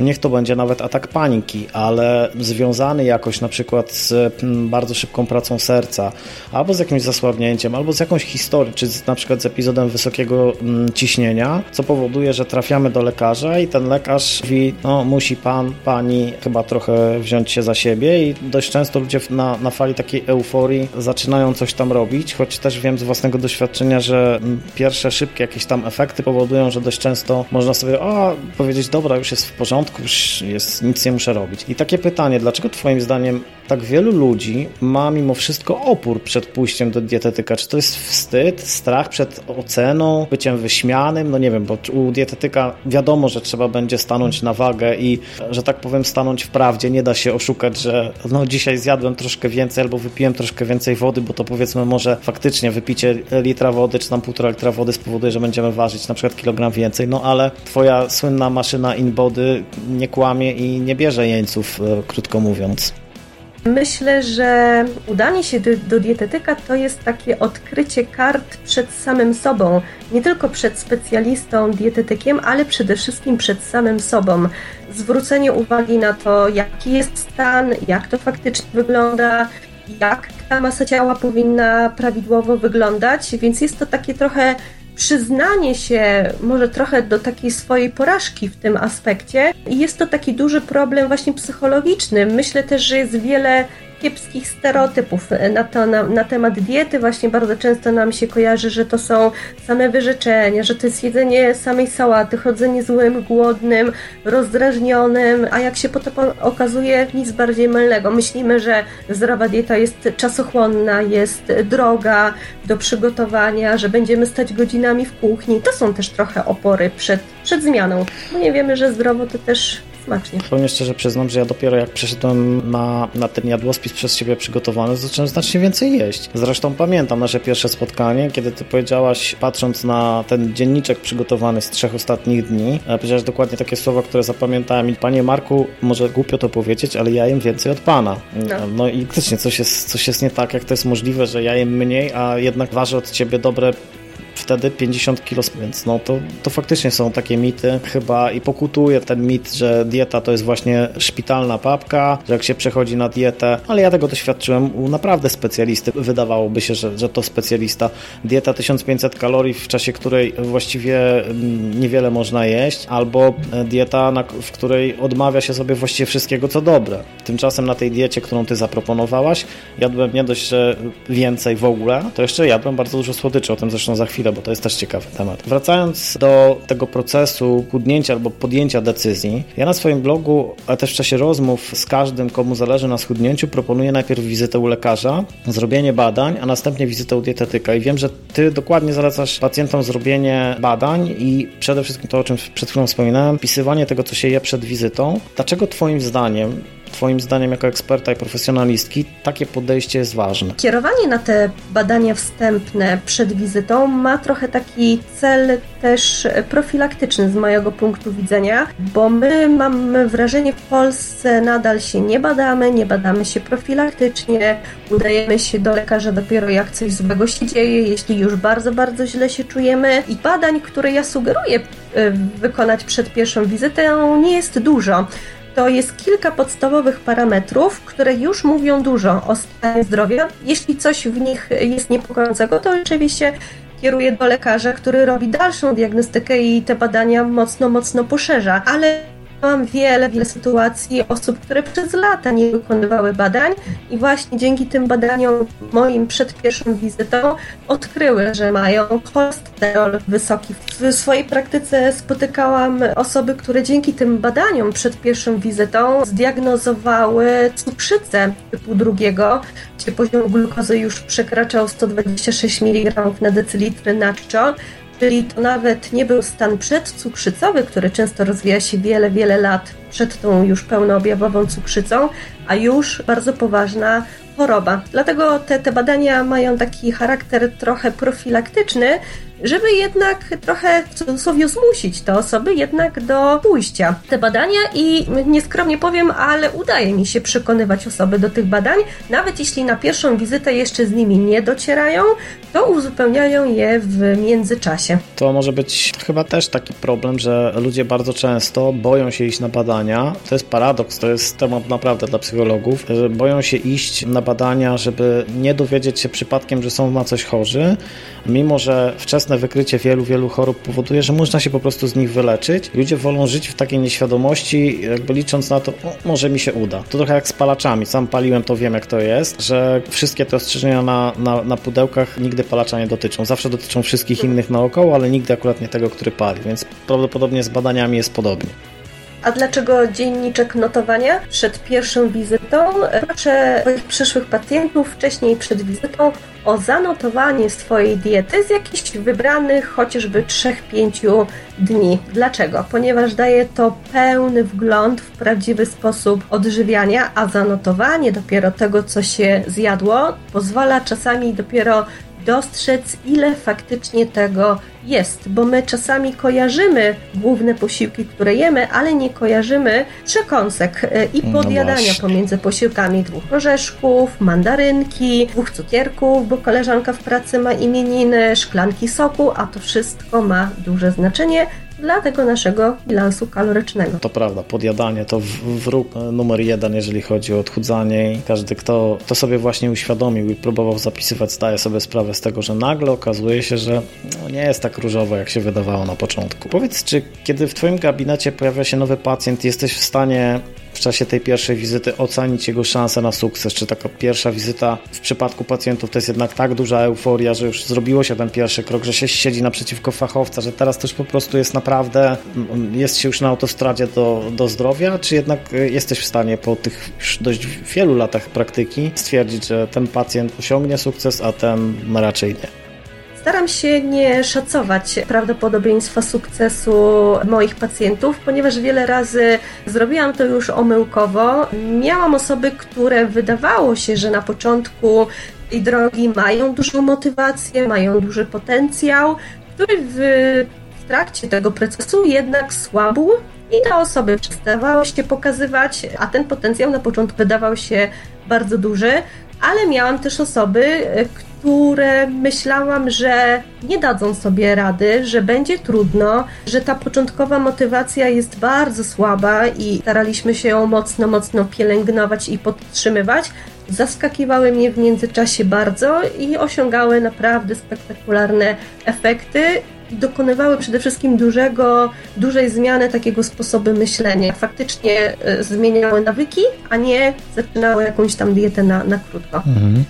niech to będzie nawet atak paniki, ale związany jakoś na przykład z mm, bardzo szybką pracą serca, albo z jakimś zasłabnięciem, albo z jakąś historią, czy na przykład z epizodem wysokiego mm, ciśnienia, co powoduje, że trafiamy do lekarza i ten lekarz mówi, no musi pan, pani chyba trochę wziąć się za siebie. I dość często ludzie na, na fali takiej euforii zaczynają coś tam robić, choć też wiem z własnego doświadczenia, że mm, pierwsze szybkie jakieś tam efekty powodują, że dość często można sobie o, powiedzieć, dobra, już jest w porządku, porządku, już jest, nic nie muszę robić. I takie pytanie, dlaczego Twoim zdaniem tak wielu ludzi ma mimo wszystko opór przed pójściem do dietetyka? Czy to jest wstyd, strach przed oceną, byciem wyśmianym? No nie wiem, bo u dietetyka wiadomo, że trzeba będzie stanąć na wagę i, że tak powiem, stanąć w prawdzie. Nie da się oszukać, że no dzisiaj zjadłem troszkę więcej albo wypiłem troszkę więcej wody, bo to powiedzmy może faktycznie wypicie litra wody czy tam półtora litra wody spowoduje, że będziemy ważyć na przykład kilogram więcej, no ale twoja słynna maszyna InBody nie kłamie i nie bierze jeńców, e, krótko mówiąc. Myślę, że udanie się do, do, dietetyka to jest takie odkrycie kart przed samym sobą. Nie tylko przed specjalistą, dietetykiem, ale przede wszystkim przed samym sobą. Zwrócenie uwagi na to, jaki jest stan, jak to faktycznie wygląda, jak ta masa ciała powinna prawidłowo wyglądać, więc jest to takie trochę przyznanie się może trochę do takiej swojej porażki w tym aspekcie i jest to taki duży problem właśnie psychologiczny. Myślę też, że jest wiele kiepskich stereotypów na, to, na, na, temat diety. Właśnie bardzo często nam się kojarzy, że to są same wyrzeczenia, że to jest jedzenie samej sałaty, chodzenie złym, głodnym, rozdrażnionym, a jak się potem okazuje, nic bardziej mylnego. Myślimy, że zdrowa dieta jest czasochłonna, jest droga do przygotowania, że będziemy stać godzinami w kuchni. To są też trochę opory przed, przed zmianą. Bo nie wiemy, że zdrowo to też smacznie. Powiem szczerze, przyznam, że ja dopiero jak przeszedłem na, na ten jadłospis przez Ciebie przygotowany, zacząłem znacznie więcej jeść. Zresztą pamiętam nasze pierwsze spotkanie, kiedy Ty powiedziałaś, patrząc na ten dzienniczek przygotowany z trzech ostatnich dni, e, powiedziałaś dokładnie takie słowa, które zapamiętałem i Panie Marku, może głupio to powiedzieć, ale ja jem więcej od Pana. No, no i faktycznie coś jest, coś jest nie tak, jak to jest możliwe, że ja jem mniej, a jednak ważę od Ciebie dobre wtedy 50 kilo, więc no to, to faktycznie są takie mity chyba i pokutuje ten mit, że dieta to jest właśnie szpitalna papka, że jak się przechodzi na dietę, ale ja tego doświadczyłem u naprawdę specjalisty. Wydawałoby się, że, że to specjalista. Dieta 1500 kalorii, w czasie której właściwie mm, niewiele można jeść, albo dieta, na, w której odmawia się sobie właściwie wszystkiego, co dobre. Tymczasem na tej diecie, którą ty zaproponowałaś, jadłem nie dość, że więcej w ogóle, to jeszcze jadłem bardzo dużo słodyczy, o tym zresztą za chwilę bo to jest też ciekawy temat. Wracając do tego procesu chudnięcia albo podjęcia decyzji, ja na swoim blogu, ale też w czasie rozmów z każdym, komu zależy na schudnięciu, proponuję najpierw wizytę u lekarza, zrobienie badań, a następnie wizytę u dietetyka. I wiem, że ty dokładnie zalecasz pacjentom zrobienie badań i przede wszystkim to, o czym przed chwilą wspominałem, wpisywanie tego, co się je przed wizytą. Dlaczego Twoim zdaniem Twoim zdaniem, jako eksperta i profesjonalistki, takie podejście jest ważne? Kierowanie na te badania wstępne przed wizytą ma trochę taki cel też profilaktyczny z mojego punktu widzenia, bo my mamy wrażenie, w Polsce nadal się nie badamy, nie badamy się profilaktycznie, udajemy się do lekarza dopiero jak coś złego się dzieje, jeśli już bardzo, bardzo źle się czujemy. I badań, które ja sugeruję y, wykonać przed pierwszą wizytą, nie jest dużo to jest kilka podstawowych parametrów, które już mówią dużo o stanie zdrowia. Jeśli coś w nich jest niepokojącego, to oczywiście kieruję do lekarza, który robi dalszą diagnostykę i te badania mocno, mocno poszerza. Ale Miałam wiele, wiele sytuacji osób, które przez lata nie wykonywały badań i właśnie dzięki tym badaniom moim przed pierwszą wizytą odkryły, że mają cholesterol wysoki. W swojej praktyce spotykałam osoby, które dzięki tym badaniom przed pierwszą wizytą zdiagnozowały cukrzycę typu drugiego, gdzie poziom glukozy już przekraczał 126 mg na decylitry na czczo czyli to nawet nie był stan przedcukrzycowy, który często rozwija się wiele, wiele lat przed tą już pełnoobjawową cukrzycą, a już bardzo poważna choroba. Dlatego te, te badania mają taki charakter trochę profilaktyczny, żeby jednak trochę w cudzysłowie zmusić te osoby jednak do pójścia te badania i nieskromnie powiem, ale udaje mi się przekonywać osoby do tych badań, nawet jeśli na pierwszą wizytę jeszcze z nimi nie docierają, to uzupełniają je w międzyczasie. To może być chyba też taki problem, że ludzie bardzo często boją się iść na badania. To jest paradoks, to jest temat naprawdę dla psychologów, że boją się iść na badania, żeby nie dowiedzieć się przypadkiem, że są na coś chorzy, mimo że wczesne wykrycie wielu, wielu chorób powoduje, że można się po prostu z nich wyleczyć. Ludzie wolą żyć w takiej nieświadomości, jakby licząc na to, może mi się uda. To trochę jak z palaczami. Sam paliłem, to wiem jak to jest, że wszystkie te ostrzeżenia na, na, na pudełkach nigdy palacza nie dotyczą. Zawsze dotyczą wszystkich innych naokoło, ale nigdy akurat nie tego, który pali, więc prawdopodobnie z badaniami jest podobnie. A dlaczego dzienniczek notowania? Przed pierwszą wizytą proszę swoich przyszłych pacjentów wcześniej przed wizytą o zanotowanie swojej diety z jakichś wybranych chociażby 3-5 dni. Dlaczego? Ponieważ daje to pełny wgląd w prawdziwy sposób odżywiania, a zanotowanie dopiero tego, co się zjadło, pozwala czasami dopiero dostrzec, ile faktycznie tego jest, bo my czasami kojarzymy główne posiłki, które jemy, ale nie kojarzymy przekąsek e, i no podjadania no pomiędzy posiłkami dwóch orzeszków, mandarynki, dwóch cukierków, bo koleżanka w pracy ma imieniny, szklanki soku, a to wszystko ma duże znaczenie dla tego naszego bilansu kalorycznego. To prawda, podjadanie to wróg numer jeden, jeżeli chodzi o odchudzanie każdy, kto to sobie właśnie uświadomił i próbował zapisywać, zdaje sobie sprawę z tego, że nagle okazuje się, że no, nie jest tak różowo, jak się wydawało na początku. Powiedz, czy kiedy w Twoim gabinecie pojawia się nowy pacjent, jesteś w stanie w czasie tej pierwszej wizyty ocenić jego szanse na sukces? Czy taka pierwsza wizyta w przypadku pacjentów to jest jednak tak duża euforia, że już zrobiło się ten pierwszy krok, że się siedzi naprzeciwko fachowca, że teraz już po prostu jest naprawdę, jest się już na autostradzie do, do zdrowia, czy jednak y, jesteś w stanie po tych już dość wielu latach praktyki stwierdzić, że ten pacjent osiągnie sukces, a ten raczej nie? Staram się nie szacować prawdopodobieństwa sukcesu moich pacjentów, ponieważ wiele razy zrobiłam to już omyłkowo. Miałam osoby, które wydawało się, że na początku tej drogi mają dużą motywację, mają duży potencjał, który w, w trakcie tego procesu jednak słabł i te osoby przestawały się pokazywać, a ten potencjał na początku wydawał się bardzo duży, ale miałam też osoby, które które myślałam, że nie dadzą sobie rady, że będzie trudno, że ta początkowa motywacja jest bardzo słaba i staraliśmy się ją mocno, mocno pielęgnować i podtrzymywać. Zaskakiwały mnie w międzyczasie bardzo i osiągały naprawdę spektakularne efekty dokonywały przede wszystkim dużego, dużej zmiany takiego sposobu myślenia. Faktycznie e, zmieniały nawyki, a nie zaczynały jakąś tam dietę na, na krótko. Mhm.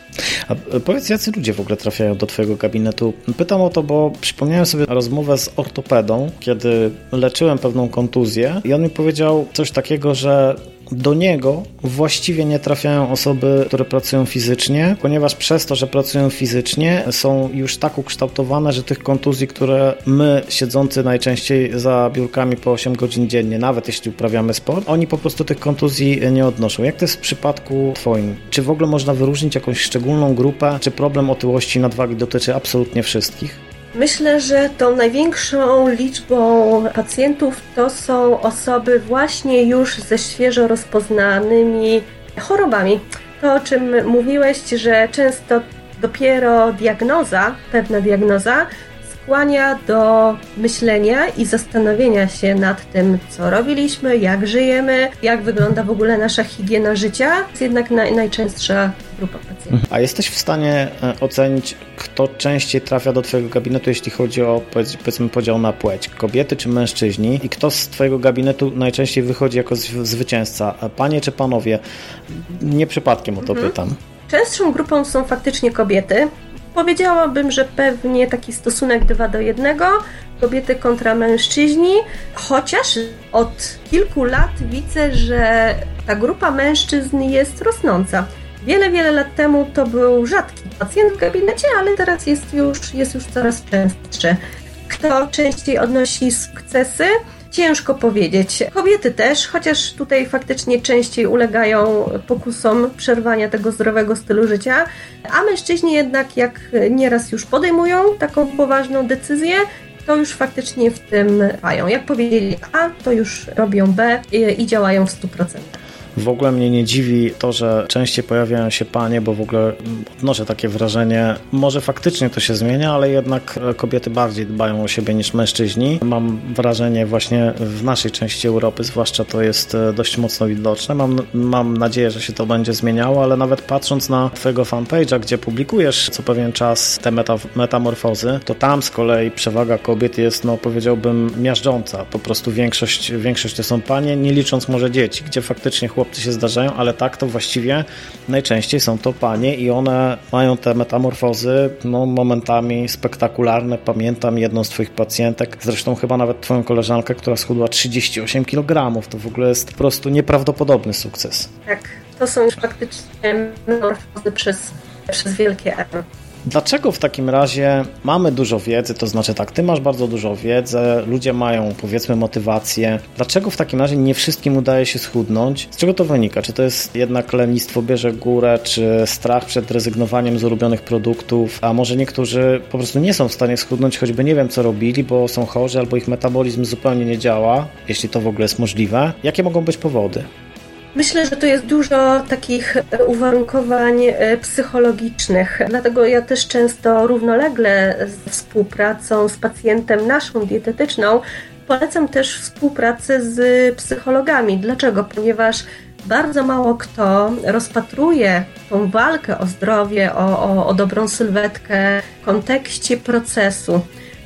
A e, powiedz, jacy ludzie w ogóle trafiają do Twojego gabinetu? Pytam o to, bo przypomniałem sobie rozmowę z ortopedą, kiedy leczyłem pewną kontuzję i on mi powiedział coś takiego, że do niego właściwie nie trafiają osoby, które pracują fizycznie, ponieważ przez to, że pracują fizycznie, są już tak ukształtowane, że tych kontuzji, które my, siedzący najczęściej za biurkami po 8 godzin dziennie, nawet jeśli uprawiamy sport, oni po prostu tych kontuzji nie odnoszą. Jak to jest w przypadku Twoim? Czy w ogóle można wyróżnić jakąś szczególną grupę? Czy problem otyłości nadwagi dotyczy absolutnie wszystkich? Myślę, że tą największą liczbą pacjentów to są osoby właśnie już ze świeżo rozpoznanymi chorobami. To, o czym mówiłeś, że często dopiero diagnoza, pewna diagnoza skłania do myślenia i zastanowienia się nad tym, co robiliśmy, jak żyjemy, jak wygląda w ogóle nasza higiena życia. Jest jednak naj, najczęstsza grupa pacjentów. A jesteś w stanie e, ocenić, kto częściej trafia do Twojego gabinetu, jeśli chodzi o powiedzmy podział na płeć? Kobiety czy mężczyźni? I kto z Twojego gabinetu najczęściej wychodzi jako zwycięzca? Panie czy panowie? Nie przypadkiem o to mhm. pytam. Częstszą grupą są faktycznie kobiety. Powiedziałabym, że pewnie taki stosunek 2 do 1, kobiety kontra mężczyźni, chociaż od kilku lat widzę, że ta grupa mężczyzn jest rosnąca. Wiele, wiele lat temu to był rzadki pacjent w gabinecie, ale teraz jest już, jest już coraz częstszy. Kto częściej odnosi sukcesy? Ciężko powiedzieć. Kobiety też, chociaż tutaj faktycznie częściej ulegają pokusom przerwania tego zdrowego stylu życia, a mężczyźni jednak jak nieraz już podejmują taką poważną decyzję, to już faktycznie w tym trwają. Jak powiedzieli A, to już robią B i, i działają w 100%. W ogóle mnie nie dziwi to, że częściej pojawiają się panie, bo w ogóle odnoszę takie wrażenie, może faktycznie to się zmienia, ale jednak kobiety bardziej dbają o siebie niż mężczyźni. Mam wrażenie właśnie w naszej części Europy, zwłaszcza to jest e, dość mocno widoczne. Mam, mam nadzieję, że się to będzie zmieniało, ale nawet patrząc na twojego fanpage'a, gdzie publikujesz co pewien czas te meta, metamorfozy, to tam z kolei przewaga kobiet jest, no powiedziałbym, miażdżąca. Po prostu większość, większość to są panie, nie licząc może dzieci, gdzie faktycznie chłop chłopcy się zdarzają, ale tak to właściwie najczęściej są to panie i one mają te metamorfozy no, momentami spektakularne. Pamiętam jedną z twoich pacjentek, zresztą chyba nawet twoją koleżankę, która schudła 38 kg. To w ogóle jest po prostu nieprawdopodobny sukces. Tak, to są już faktycznie metamorfozy przez, przez wielkie M. Dlaczego w takim razie mamy dużo wiedzy, to znaczy tak, ty masz bardzo dużo wiedzy, ludzie mają powiedzmy motywację. Dlaczego w takim razie nie wszystkim udaje się schudnąć? Z czego to wynika? Czy to jest jednak lenistwo bierze górę, czy strach przed rezygnowaniem z ulubionych produktów, a może niektórzy po prostu nie są w stanie schudnąć, choćby nie wiem co robili, bo są chorzy albo ich metabolizm zupełnie nie działa, jeśli to w ogóle jest możliwe. Jakie mogą być powody? Myślę, że to jest dużo takich uwarunkowań e, psychologicznych. Dlatego ja też często równolegle z współpracą z pacjentem naszą dietetyczną polecam też współpracę z psychologami. Dlaczego? Ponieważ bardzo mało kto rozpatruje tą walkę o zdrowie, o, o, o dobrą sylwetkę w kontekście procesu.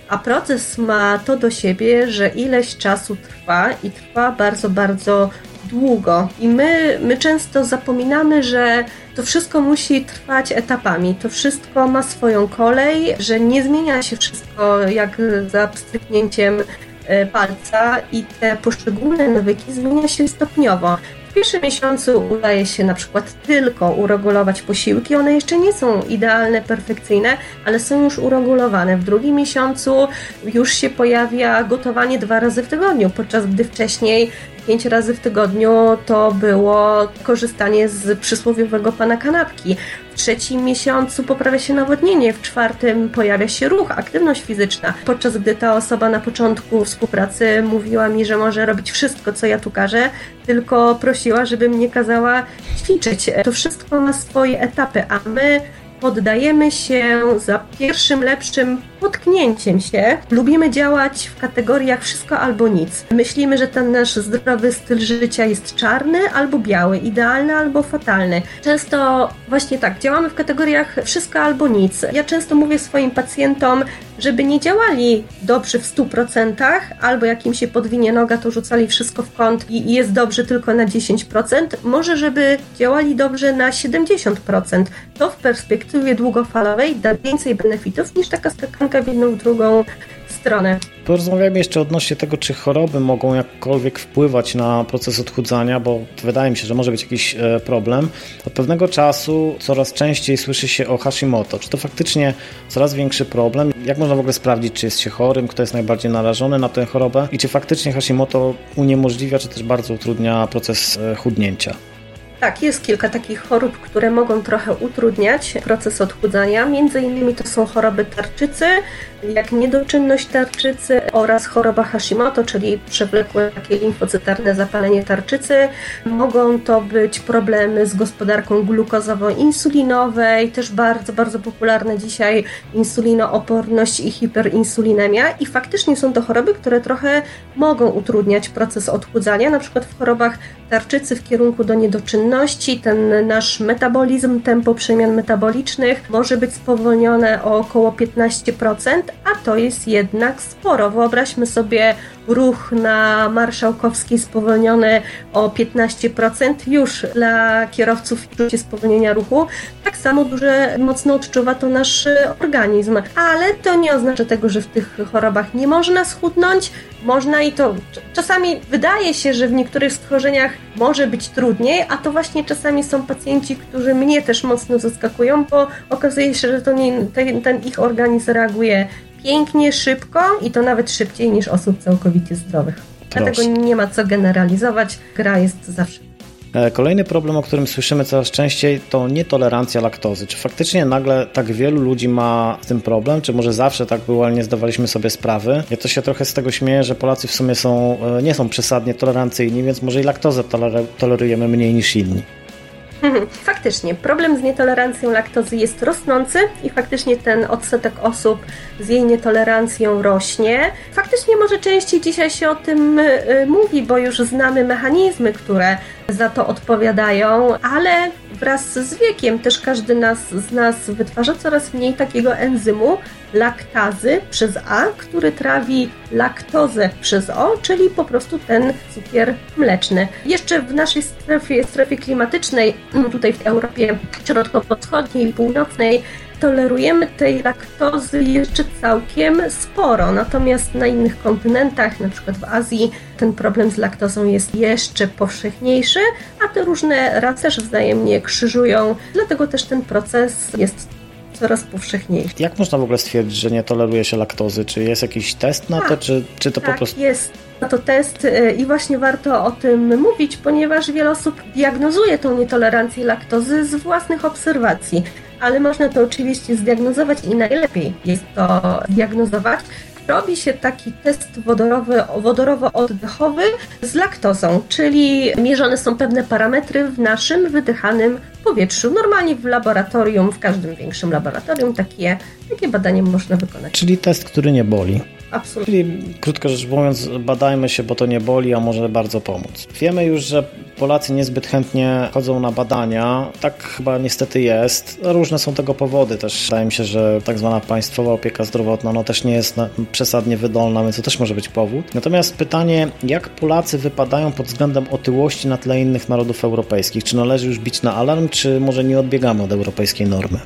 A proces ma to do siebie, że ileś czasu trwa i trwa bardzo, bardzo długo. I my, my często zapominamy, że to wszystko musi trwać etapami. To wszystko ma swoją kolej, że nie zmienia się wszystko jak za pstryknięciem e, palca i te poszczególne nawyki zmienia się stopniowo. W pierwszym miesiącu udaje się na przykład tylko uregulować posiłki. One jeszcze nie są idealne, perfekcyjne, ale są już uregulowane. W drugim miesiącu już się pojawia gotowanie dwa razy w tygodniu, podczas gdy wcześniej pięć razy w tygodniu to było korzystanie z przysłowiowego pana kanapki. W trzecim miesiącu poprawia się nawodnienie, w czwartym pojawia się ruch, aktywność fizyczna. Podczas gdy ta osoba na początku współpracy mówiła mi, że może robić wszystko, co ja tu każę, tylko prosiła, żebym nie kazała ćwiczyć. To wszystko ma swoje etapy, a my poddajemy się za pierwszym lepszym potknięciem się. Lubimy działać w kategoriach wszystko albo nic. Myślimy, że ten nasz zdrowy styl życia jest czarny albo biały, idealny albo fatalny. Często właśnie tak, działamy w kategoriach wszystko albo nic. Ja często mówię swoim pacjentom, żeby nie działali dobrze w 100%, albo jak im się podwinie noga, to rzucali wszystko w kąt i jest dobrze tylko na 10%. Może, żeby działali dobrze na 70%. To w perspektywie długofalowej da więcej benefitów niż taka skakanka w jedną, drugą stronę. Porozmawiamy jeszcze odnośnie tego, czy choroby mogą jakkolwiek wpływać na proces odchudzania, bo wydaje mi się, że może być jakiś e, problem. Od pewnego czasu coraz częściej słyszy się o Hashimoto. Czy to faktycznie coraz większy problem? Jak można w ogóle sprawdzić, czy jest się chorym, kto jest najbardziej narażony na tę chorobę i czy faktycznie Hashimoto uniemożliwia, czy też bardzo utrudnia proces e, chudnięcia? Tak, jest kilka takich chorób, które mogą trochę utrudniać proces odchudzania. Między innymi to są choroby tarczycy, jak niedoczynność tarczycy oraz choroba Hashimoto, czyli przewlekłe takie limfocytarne zapalenie tarczycy. Mogą to być problemy z gospodarką glukozowo-insulinowej, też bardzo, bardzo popularne dzisiaj insulinooporność i hiperinsulinemia i faktycznie są to choroby, które trochę mogą utrudniać proces odchudzania, na przykład w chorobach tarczycy w kierunku do niedoczynności, ten nasz metabolizm, tempo przemian metabolicznych może być spowolnione o około 15%, a to jest jednak sporo. Wyobraźmy sobie ruch na Marszałkowskiej spowolniony o 15% już dla kierowców czucie spowolnienia ruchu. Tak samo duże, mocno odczuwa to nasz organizm. Ale to nie oznacza tego, że w tych chorobach nie można schudnąć. Można i to czasami wydaje się, że w niektórych stworzeniach może być trudniej, a to właśnie czasami są pacjenci, którzy mnie też mocno zaskakują, bo okazuje się, że to nie, ten, ten ich organizm reaguje pięknie, szybko i to nawet szybciej niż osób całkowicie zdrowych. Proszę. Dlatego nie ma co generalizować, gra jest zawsze. E, kolejny problem, o którym słyszymy coraz częściej, to nietolerancja laktozy. Czy faktycznie nagle tak wielu ludzi ma z tym problem? Czy może zawsze tak było, ale nie zdawaliśmy sobie sprawy? Ja to się trochę z tego śmieję, że Polacy w sumie są, e, nie są przesadnie tolerancyjni, więc może i laktozę tolerujemy mniej niż inni. [laughs] Faktycznie, problem z nietolerancją laktozy jest rosnący i faktycznie ten odsetek osób z jej nietolerancją rośnie. Faktycznie może częściej dzisiaj się o tym y, mówi, bo już znamy mechanizmy, które za to odpowiadają, ale wraz z wiekiem też każdy nas, z nas wytwarza coraz mniej takiego enzymu laktazy przez A, który trawi laktozę przez O, czyli po prostu ten cukier mleczny. Jeszcze w naszej strefie, strefie klimatycznej, tutaj w Europie Środkowo-Wschodniej i Północnej, tolerujemy tej laktozy jeszcze całkiem sporo, natomiast na innych kontynentach, na przykład w Azji, ten problem z laktozą jest jeszcze powszechniejszy, a te różne rasy też wzajemnie krzyżują, dlatego też ten proces jest coraz powszechniejszy. Jak można w ogóle stwierdzić, że nie toleruje się laktozy? Czy jest jakiś test na to, tak. czy, czy to tak, po prostu... jest na to test y, i właśnie warto o tym mówić, ponieważ wiele osób diagnozuje tą nietolerancję laktozy z własnych obserwacji ale można to oczywiście zdiagnozować i najlepiej jest to zdiagnozować. Robi się taki test wodorowy, wodorowo-oddechowy z laktozą, czyli mierzone są pewne parametry w naszym wydychanym powietrzu. Normalnie w laboratorium, w każdym większym laboratorium takie, takie badanie można wykonać. Czyli test, który nie boli. Absolutnie. Czyli krótko rzecz mówiąc, badajmy się, bo to nie boli, a może bardzo pomóc. Wiemy już, że Polacy niezbyt chętnie chodzą na badania. Tak chyba niestety jest. Różne są tego powody też. Wydaje mi się, że tak zwana państwowa opieka zdrowotna no, też nie jest przesadnie wydolna, więc to też może być powód. Natomiast pytanie, jak Polacy wypadają pod względem otyłości na tle innych narodów europejskich? Czy należy już bić na alarm, czy może nie odbiegamy od europejskiej normy?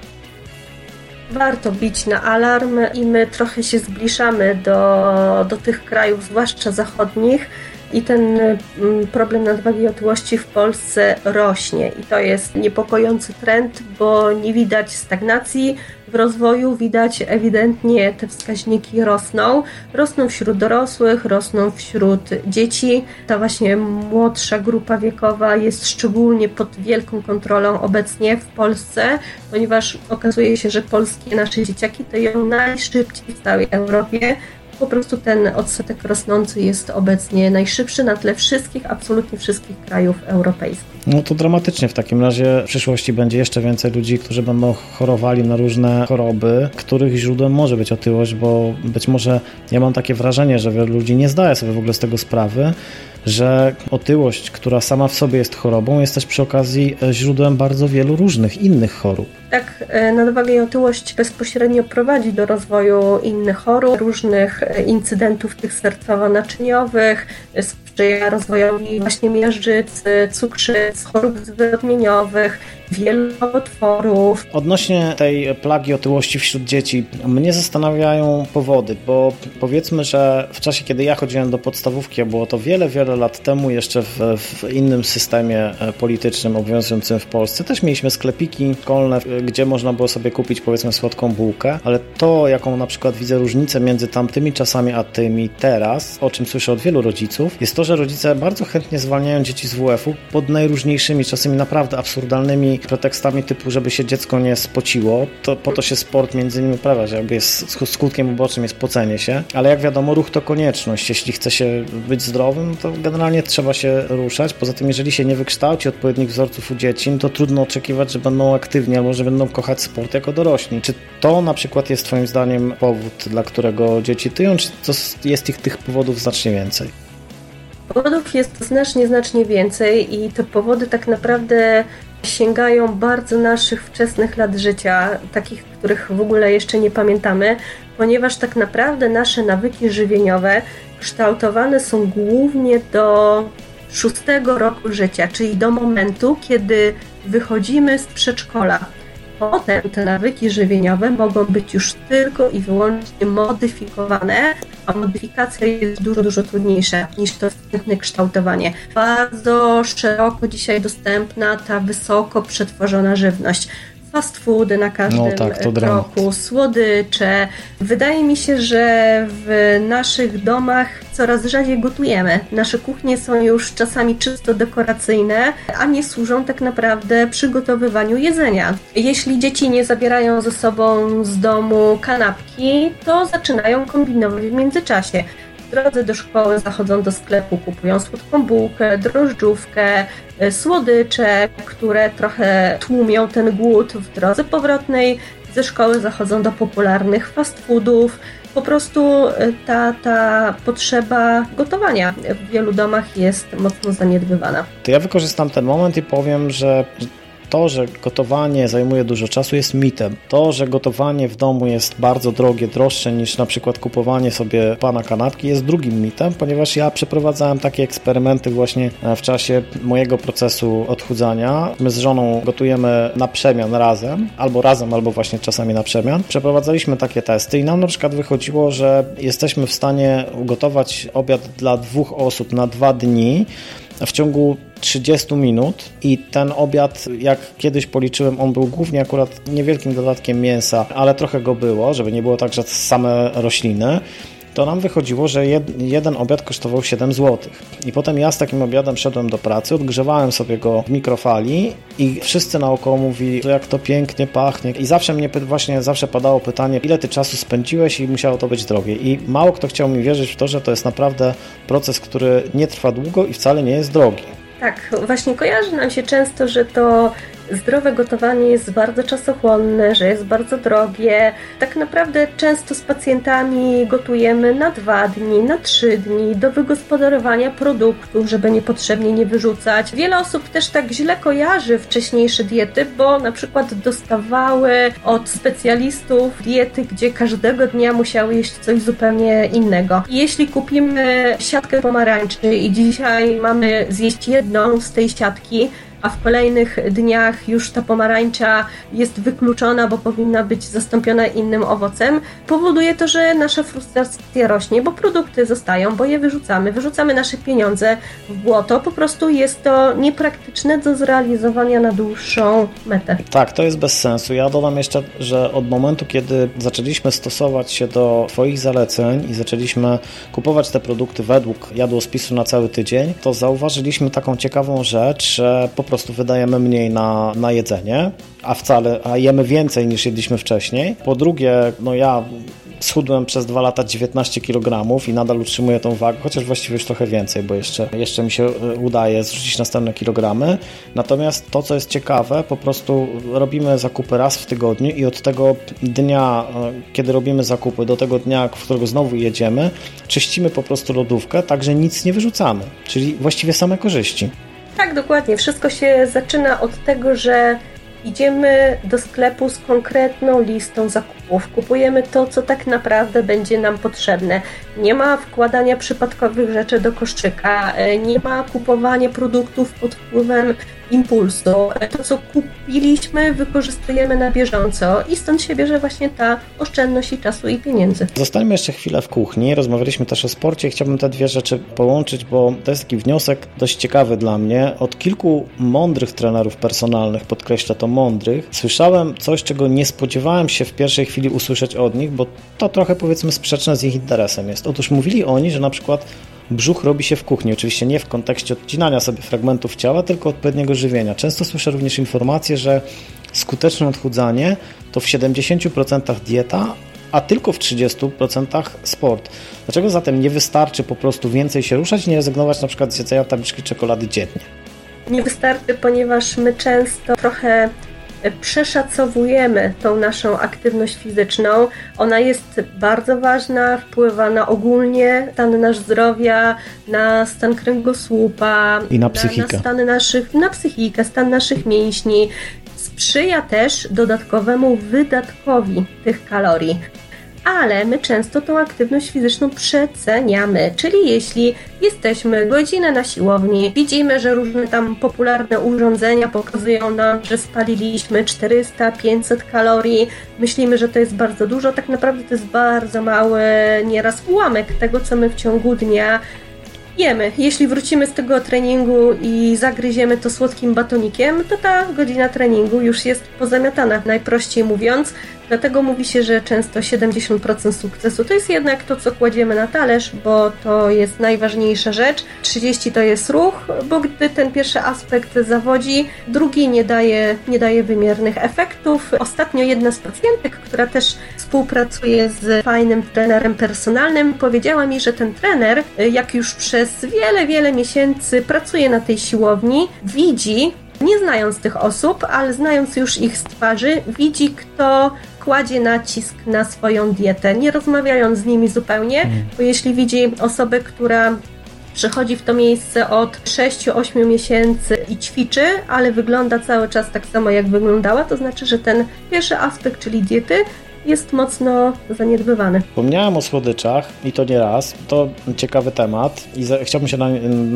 Warto bić na alarm i my trochę się zbliżamy do, do tych krajów, zwłaszcza zachodnich, i ten mm, problem nadwagi i otyłości w Polsce rośnie. I to jest niepokojący trend, bo nie widać stagnacji w rozwoju, widać ewidentnie te wskaźniki rosną. Rosną wśród dorosłych, rosną wśród dzieci. Ta właśnie młodsza grupa wiekowa jest szczególnie pod wielką kontrolą obecnie w Polsce, ponieważ okazuje się, że polskie nasze dzieciaki to ją najszybciej w całej Europie po prostu ten odsetek rosnący jest obecnie najszybszy na tle wszystkich, absolutnie wszystkich krajów europejskich. No to dramatycznie w takim razie w przyszłości będzie jeszcze więcej ludzi, którzy będą chorowali na różne choroby, których źródłem może być otyłość, bo być może ja mam takie wrażenie, że wielu ludzi nie zdaje sobie w ogóle z tego sprawy, że otyłość, która sama w sobie jest chorobą, jest też przy okazji e, źródłem bardzo wielu różnych innych chorób. Tak, e, nadwaga otyłość bezpośrednio prowadzi do rozwoju innych chorób, różnych e, incydentów tych sercowo-naczyniowych, sprzyja rozwojowi właśnie miażdżycy, cukrzyc, chorób zwyrodnieniowych, wielu otworów. Odnośnie tej plagi otyłości wśród dzieci, mnie zastanawiają powody, bo powiedzmy, że w czasie, kiedy ja chodziłem do podstawówki, było to wiele, wiele lat temu, jeszcze w, w innym systemie e, politycznym obowiązującym w Polsce, też mieliśmy sklepiki szkolne, gdzie można było sobie kupić powiedzmy słodką bułkę, ale to, jaką na przykład widzę różnicę między tamtymi czasami a tymi teraz, o czym słyszę od wielu rodziców, jest to, że rodzice bardzo chętnie zwalniają dzieci z WF-u pod najróżniejszymi, czasami naprawdę absurdalnymi pretekstami typu, żeby się dziecko nie spociło. To, po to się sport między innymi uprawia, jakby jest skutkiem ubocznym jest pocenie się, ale jak wiadomo ruch to konieczność. Jeśli chce się być zdrowym, to generalnie trzeba się ruszać. Poza tym, jeżeli się nie wykształci odpowiednich wzorców u dzieci, to trudno oczekiwać, że będą aktywni albo że będą kochać sport jako dorośli. Czy to na przykład jest Twoim zdaniem powód, dla którego dzieci tyją, czy jest ich tych powodów znacznie więcej? Powodów jest znacznie, znacznie więcej i te powody tak naprawdę sięgają bardzo naszych wczesnych lat życia, takich, których w ogóle jeszcze nie pamiętamy, ponieważ tak naprawdę nasze nawyki żywieniowe kształtowane są głównie do szóstego roku życia, czyli do momentu, kiedy wychodzimy z przedszkola. Potem te nawyki żywieniowe mogą być już tylko i wyłącznie modyfikowane, a modyfikacja jest dużo, dużo trudniejsza niż to wstępne kształtowanie. Bardzo szeroko dzisiaj dostępna ta wysoko przetworzona żywność fast foody na każdym no tak, kroku, słodycze. Wydaje mi się, że w naszych domach coraz rzadziej gotujemy. Nasze kuchnie są już czasami czysto dekoracyjne, a nie służą tak naprawdę przygotowywaniu jedzenia. Jeśli dzieci nie zabierają ze sobą z domu kanapki, to zaczynają kombinować w międzyczasie. W drodze do szkoły zachodzą do sklepu, kupują słodką bułkę, drożdżówkę, y, słodycze, które trochę tłumią ten głód. W drodze powrotnej ze szkoły zachodzą do popularnych fast foodów. Po prostu y, ta, ta potrzeba gotowania w wielu domach jest mocno zaniedbywana. To ja wykorzystam ten moment i powiem, że to, że gotowanie zajmuje dużo czasu jest mitem. To, że gotowanie w domu jest bardzo drogie, droższe niż na przykład kupowanie sobie pana kanapki jest drugim mitem, ponieważ ja przeprowadzałem takie eksperymenty właśnie e, w czasie mojego procesu odchudzania. My z żoną gotujemy na przemian razem, albo razem, albo właśnie czasami na przemian. Przeprowadzaliśmy takie testy i nam na przykład wychodziło, że jesteśmy w stanie ugotować obiad dla dwóch osób na dwa dni w ciągu 30 minut i ten obiad, jak kiedyś policzyłem, on był głównie akurat niewielkim dodatkiem mięsa, ale trochę go było, żeby nie było tak, że same rośliny to nam wychodziło, że jed, jeden obiad kosztował 7 zł. I potem ja z takim obiadem szedłem do pracy, odgrzewałem sobie go w mikrofali i wszyscy naokoło mówili, jak to pięknie pachnie. I zawsze mnie właśnie zawsze padało pytanie, ile ty czasu spędziłeś i musiało to być drogie. I mało kto chciał mi wierzyć w to, że to jest naprawdę proces, który nie trwa długo i wcale nie jest drogi. Tak, właśnie kojarzy nam się często, że to zdrowe gotowanie jest bardzo czasochłonne, że jest bardzo drogie. Tak naprawdę często z pacjentami gotujemy na dwa dni, na trzy dni do wygospodarowania produktów, żeby niepotrzebnie nie wyrzucać. Wiele osób też tak źle kojarzy wcześniejsze diety, bo na przykład dostawały od specjalistów diety, gdzie każdego dnia musiały jeść coś zupełnie innego. jeśli kupimy siatkę pomarańczy i dzisiaj mamy zjeść jedną z tej siatki, a w kolejnych dniach już ta pomarańcza jest wykluczona, bo powinna być zastąpiona innym owocem, powoduje to, że nasza frustracja rośnie, bo produkty zostają, bo je wyrzucamy. Wyrzucamy nasze pieniądze w błoto, po prostu jest to niepraktyczne do zrealizowania na dłuższą metę. Tak, to jest bez sensu. Ja dodam jeszcze, że od momentu, kiedy zaczęliśmy stosować się do Twoich zaleceń i zaczęliśmy kupować te produkty według jadłospisu na cały tydzień, to zauważyliśmy taką ciekawą rzecz, że po prostu wydajemy mniej na, na jedzenie, a wcale, a jemy więcej niż jedliśmy wcześniej. Po drugie, no ja schudłem przez dwa lata 19 kg i nadal utrzymuję tą wagę, chociaż właściwie już trochę więcej, bo jeszcze, jeszcze mi się e, udaje zrzucić następne kilogramy. Natomiast to, co jest ciekawe, po prostu robimy zakupy raz w tygodniu i od tego dnia, e, kiedy robimy zakupy, do tego dnia, w którego znowu jedziemy, czyścimy po prostu lodówkę, tak że nic nie wyrzucamy, czyli właściwie same korzyści. Tak, dokładnie. Wszystko się zaczyna od tego, że idziemy do sklepu z konkretną listą zakupów zakupów. Kupujemy to, co tak naprawdę będzie nam potrzebne. Nie ma wkładania przypadkowych rzeczy do koszyka, e, nie ma kupowania produktów pod wpływem impulsu. To, co kupiliśmy, wykorzystujemy na bieżąco i stąd się bierze właśnie ta oszczędność i czasu i pieniędzy. Zostańmy jeszcze chwilę w kuchni. Rozmawialiśmy też o sporcie. Chciałbym te dwie rzeczy połączyć, bo to jest taki wniosek dość ciekawy dla mnie. Od kilku mądrych trenerów personalnych, podkreślę to mądrych, słyszałem coś, czego nie spodziewałem się w pierwszej chwili usłyszeć od nich, bo to trochę powiedzmy sprzeczne z ich interesem jest. Otóż mówili oni, że na przykład brzuch robi się w kuchni. Oczywiście nie w kontekście odcinania sobie fragmentów ciała, tylko odpowiedniego żywienia. Często słyszę również informacje, że skuteczne odchudzanie to w 70% dieta, a tylko w 30% sport. Dlaczego zatem nie wystarczy po prostu więcej się ruszać i nie rezygnować na przykład z jedzenia tabliczki czekolady dziennie? Nie wystarczy, ponieważ my często trochę przeszacowujemy tą naszą aktywność fizyczną. Ona jest bardzo ważna, wpływa na ogólnie stan nasz zdrowia, na stan kręgosłupa, i na psychikę. Na, na, stan naszych, na psychikę, stan naszych mięśni. Sprzyja też dodatkowemu wydatkowi tych kalorii ale my często tą aktywność fizyczną przeceniamy. Czyli jeśli jesteśmy godzinę na siłowni, widzimy, że różne tam popularne urządzenia pokazują nam, że spaliliśmy 400-500 kalorii, myślimy, że to jest bardzo dużo, tak naprawdę to jest bardzo mały nieraz ułamek tego, co my w ciągu dnia jemy. Jeśli wrócimy z tego treningu i zagryziemy to słodkim batonikiem, to ta godzina treningu już jest pozamiatana, najprościej mówiąc. Dlatego mówi się, że często 70% sukcesu to jest jednak to, co kładziemy na talerz, bo to jest najważniejsza rzecz. 30 to jest ruch, bo gdy ten pierwszy aspekt zawodzi, drugi nie daje, nie daje wymiernych efektów. Ostatnio jedna z pacjentek, która też współpracuje z fajnym trenerem personalnym, powiedziała mi, że ten trener, jak już przez wiele, wiele miesięcy pracuje na tej siłowni, widzi, nie znając tych osób, ale znając już ich z twarzy, widzi, kto kładzie nacisk na swoją dietę, nie rozmawiając z nimi zupełnie, mm. bo jeśli widzi osobę, która przychodzi w to miejsce od 6-8 miesięcy i ćwiczy, ale wygląda cały czas tak samo jak wyglądała, to znaczy, że ten pierwszy aspekt, czyli diety, jest mocno zaniedbywany. Wspomniałem o słodyczach i to nie raz. To ciekawy temat i chciałbym się na,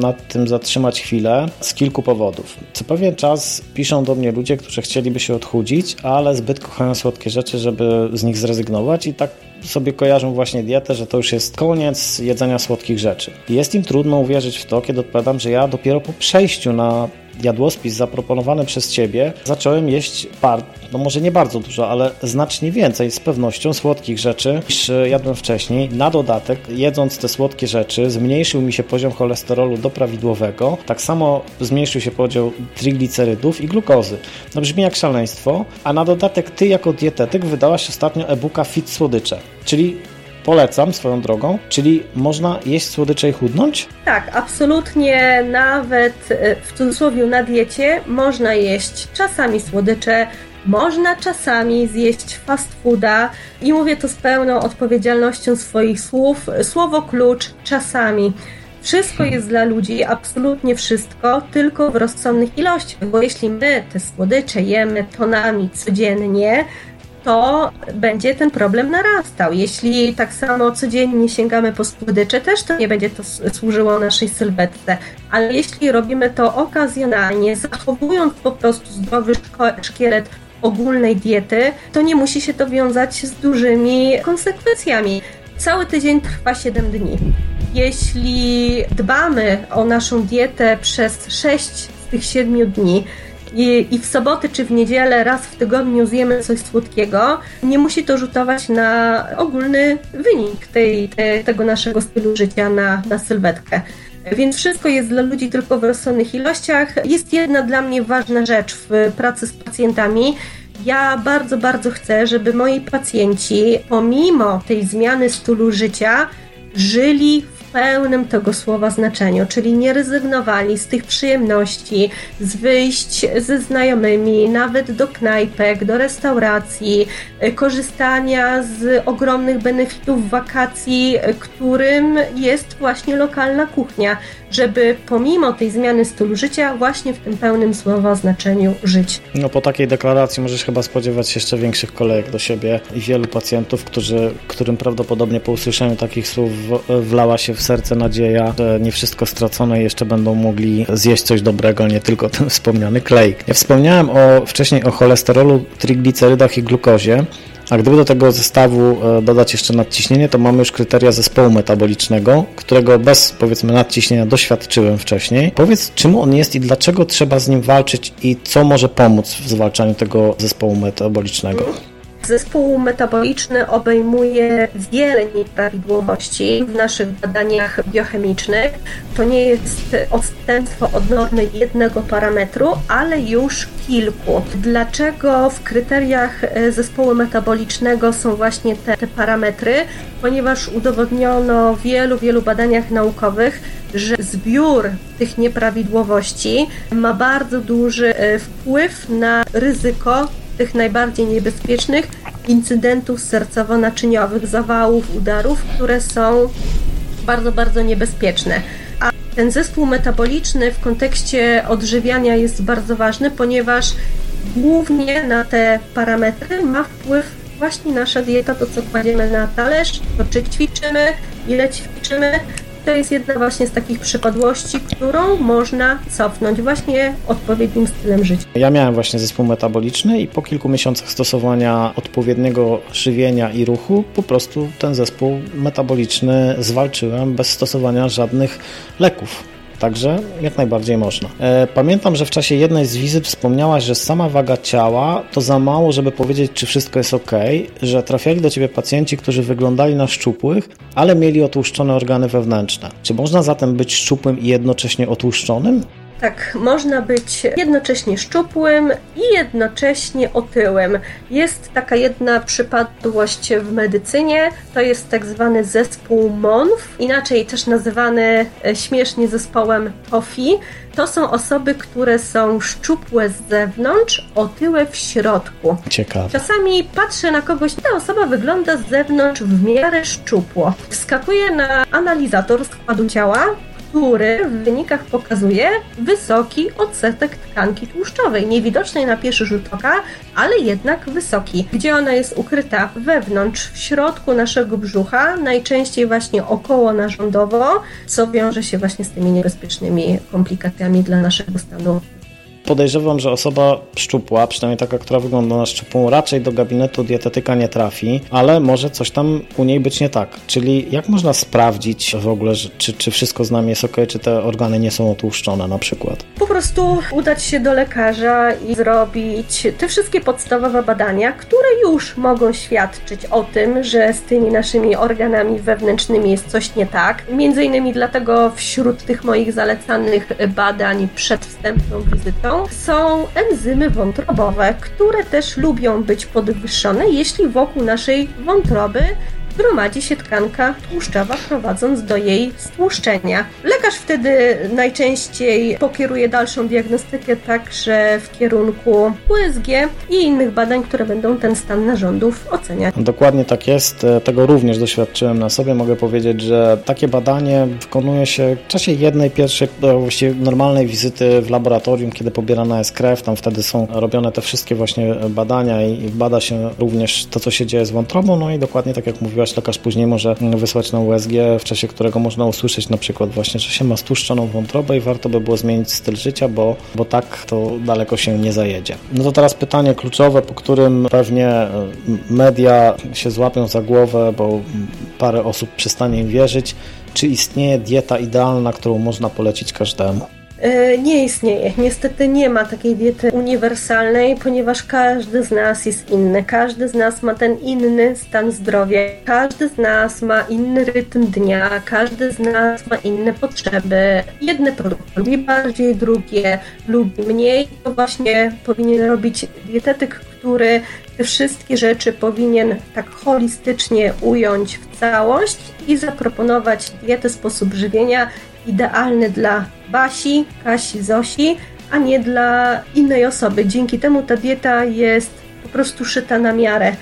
nad tym zatrzymać chwilę z kilku powodów. Co pewien czas piszą do mnie ludzie, którzy chcieliby się odchudzić, ale zbyt kochają słodkie rzeczy, żeby z nich zrezygnować i tak sobie kojarzą właśnie dietę, że to już jest koniec jedzenia słodkich rzeczy. Jest im trudno uwierzyć w to, kiedy odpowiadam, że ja dopiero po przejściu na jadłospis zaproponowany przez Ciebie, zacząłem jeść bar, no może nie bardzo dużo, ale znacznie więcej z pewnością słodkich rzeczy niż jadłem wcześniej. Na dodatek, jedząc te słodkie rzeczy, zmniejszył mi się poziom cholesterolu do prawidłowego. Tak samo zmniejszył się podział triglicerydów i glukozy. No brzmi jak szaleństwo, a na dodatek Ty jako dietetyk wydałaś ostatnio e-booka Fit Słodycze, czyli polecam swoją drogą, czyli można jeść słodycze i chudnąć? Tak, absolutnie nawet e, w cudzysłowie na diecie można jeść czasami słodycze, można czasami zjeść fast fooda i mówię to z pełną odpowiedzialnością swoich słów. Słowo klucz czasami. Wszystko jest dla ludzi, absolutnie wszystko, tylko w rozsądnych ilościach, bo jeśli my te słodycze jemy tonami codziennie, to będzie ten problem narastał. Jeśli tak samo codziennie sięgamy po słodycze, też to nie będzie to służyło naszej sylwetce. Ale jeśli robimy to okazjonalnie, zachowując po prostu zdrowy szkielet ogólnej diety, to nie musi się to wiązać z dużymi konsekwencjami. Cały tydzień trwa 7 dni. Jeśli dbamy o naszą dietę przez 6 z tych 7 dni, i, i w soboty czy w niedzielę raz w tygodniu zjemy coś słodkiego, nie musi to rzutować na ogólny wynik tej, te, tego naszego stylu życia na, na sylwetkę. Więc wszystko jest dla ludzi tylko w rozsądnych ilościach. Jest jedna dla mnie ważna rzecz w pracy z pacjentami. Ja bardzo, bardzo chcę, żeby moi pacjenci, pomimo tej zmiany stylu życia, żyli pełnym tego słowa znaczeniu, czyli nie rezygnowali z tych przyjemności, z wyjść ze znajomymi, nawet do knajpek, do restauracji, e, korzystania z ogromnych benefitów wakacji, e, którym jest właśnie lokalna kuchnia, żeby pomimo tej zmiany stylu życia właśnie w tym pełnym słowa znaczeniu żyć. No po takiej deklaracji możesz chyba spodziewać się jeszcze większych kolejek do siebie i wielu pacjentów, którzy, którym prawdopodobnie po usłyszeniu takich słów wlała się w serce nadzieja, że nie wszystko stracone jeszcze będą mogli zjeść coś dobrego, nie tylko ten wspomniany klej. Ja wspomniałem o, wcześniej o cholesterolu, triglicerydach i glukozie. A gdyby do tego zestawu e, dodać jeszcze nadciśnienie, to mamy już kryteria zespołu metabolicznego, którego bez powiedzmy nadciśnienia doświadczyłem wcześniej. Powiedz, czym on jest i dlaczego trzeba z nim walczyć i co może pomóc w zwalczaniu tego zespołu metabolicznego? Zespół metaboliczny obejmuje wiele nieprawidłowości w naszych badaniach biochemicznych. To nie jest odstępstwo od normy jednego parametru, ale już kilku. Dlaczego w kryteriach e, zespołu metabolicznego są właśnie te, te parametry? Ponieważ udowodniono w wielu, wielu badaniach naukowych, że zbiór tych nieprawidłowości ma bardzo duży e, wpływ na ryzyko tych najbardziej niebezpiecznych incydentów sercowo-naczyniowych, zawałów, udarów, które są bardzo, bardzo niebezpieczne. A ten zespół metaboliczny w kontekście odżywiania jest bardzo ważny, ponieważ głównie na te parametry ma wpływ właśnie nasza dieta, to co kładziemy na talerz, to czy ćwiczymy, ile ćwiczymy, to jest jedna właśnie z takich przypadłości, którą można cofnąć właśnie odpowiednim stylem życia. Ja miałem właśnie zespół metaboliczny i po kilku miesiącach stosowania odpowiedniego żywienia i ruchu po prostu ten zespół metaboliczny zwalczyłem bez stosowania żadnych leków. Także jak najbardziej można. E, pamiętam, że w czasie jednej z wizyt wspomniałaś, że sama waga ciała to za mało, żeby powiedzieć, czy wszystko jest ok, że trafiali do ciebie pacjenci, którzy wyglądali na szczupłych, ale mieli otłuszczone organy wewnętrzne. Czy można zatem być szczupłym i jednocześnie otłuszczonym? Tak, można być jednocześnie szczupłym i jednocześnie otyłym. Jest taka jedna przypadłość w medycynie, to jest tak zwany zespół MONF, inaczej też nazywany e, śmiesznie zespołem TOFI. To są osoby, które są szczupłe z zewnątrz, otyłe w środku. Ciekawe. Czasami patrzę na kogoś, ta osoba wygląda z zewnątrz w miarę szczupło. Wskakuje na analizator składu ciała, który w wynikach pokazuje wysoki odsetek tkanki tłuszczowej, niewidocznej na pierwszy rzut oka, ale jednak wysoki. Gdzie ona jest ukryta? Wewnątrz, w środku naszego brzucha, najczęściej właśnie około narządowo, co wiąże się właśnie z tymi niebezpiecznymi komplikacjami dla naszego stanu Podejrzewam, że osoba szczupła, przynajmniej taka, która wygląda na szczupłą, raczej do gabinetu dietetyka nie trafi, ale może coś tam u niej być nie tak. Czyli jak można sprawdzić w ogóle, czy, czy wszystko z nami jest ok, czy te organy nie są otłuszczone na przykład? Po prostu udać się do lekarza i zrobić te wszystkie podstawowe badania, które już mogą świadczyć o tym, że z tymi naszymi organami wewnętrznymi jest coś nie tak. Między innymi dlatego wśród tych moich zalecanych badań przed wstępną wizytą są enzymy wątrobowe, które też lubią być podwyższone, jeśli wokół naszej wątroby gromadzi się tkanka tłuszczowa, prowadząc do jej stłuszczenia. Lekarz wtedy najczęściej pokieruje dalszą diagnostykę także w kierunku USG i innych badań, które będą ten stan narządów oceniać. Dokładnie tak jest. Tego również doświadczyłem na sobie. Mogę powiedzieć, że takie badanie wykonuje się w czasie jednej pierwszej, no, właściwie normalnej wizyty w laboratorium, kiedy pobierana jest krew. Tam wtedy są robione te wszystkie właśnie badania i bada się również to, co się dzieje z wątrobą. No i dokładnie tak jak mówiłem, mówiłaś, lekarz później może wysłać na USG, w czasie którego można usłyszeć na przykład właśnie, że się ma stłuszczoną wątrobę i warto by było zmienić styl życia, bo, bo tak to daleko się nie zajedzie. No to teraz pytanie kluczowe, po którym pewnie e, media się złapią za głowę, bo parę osób przestanie im wierzyć. Czy istnieje dieta idealna, którą można polecić każdemu? E, nie istnieje. Niestety nie ma takiej diety uniwersalnej, ponieważ każdy z nas jest inny. Każdy z nas ma ten inny stan zdrowia. Każdy z nas ma inny rytm dnia. Każdy z nas ma inne potrzeby. Jedne produkty lubi bardziej, drugie lubi mniej. To właśnie powinien robić dietetyk, który te wszystkie rzeczy powinien tak holistycznie ująć w całość i zaproponować dietę, sposób żywienia idealny dla Basi, Kasi, Zosi, a nie dla innej osoby. Dzięki temu ta dieta jest po prostu szyta na miarę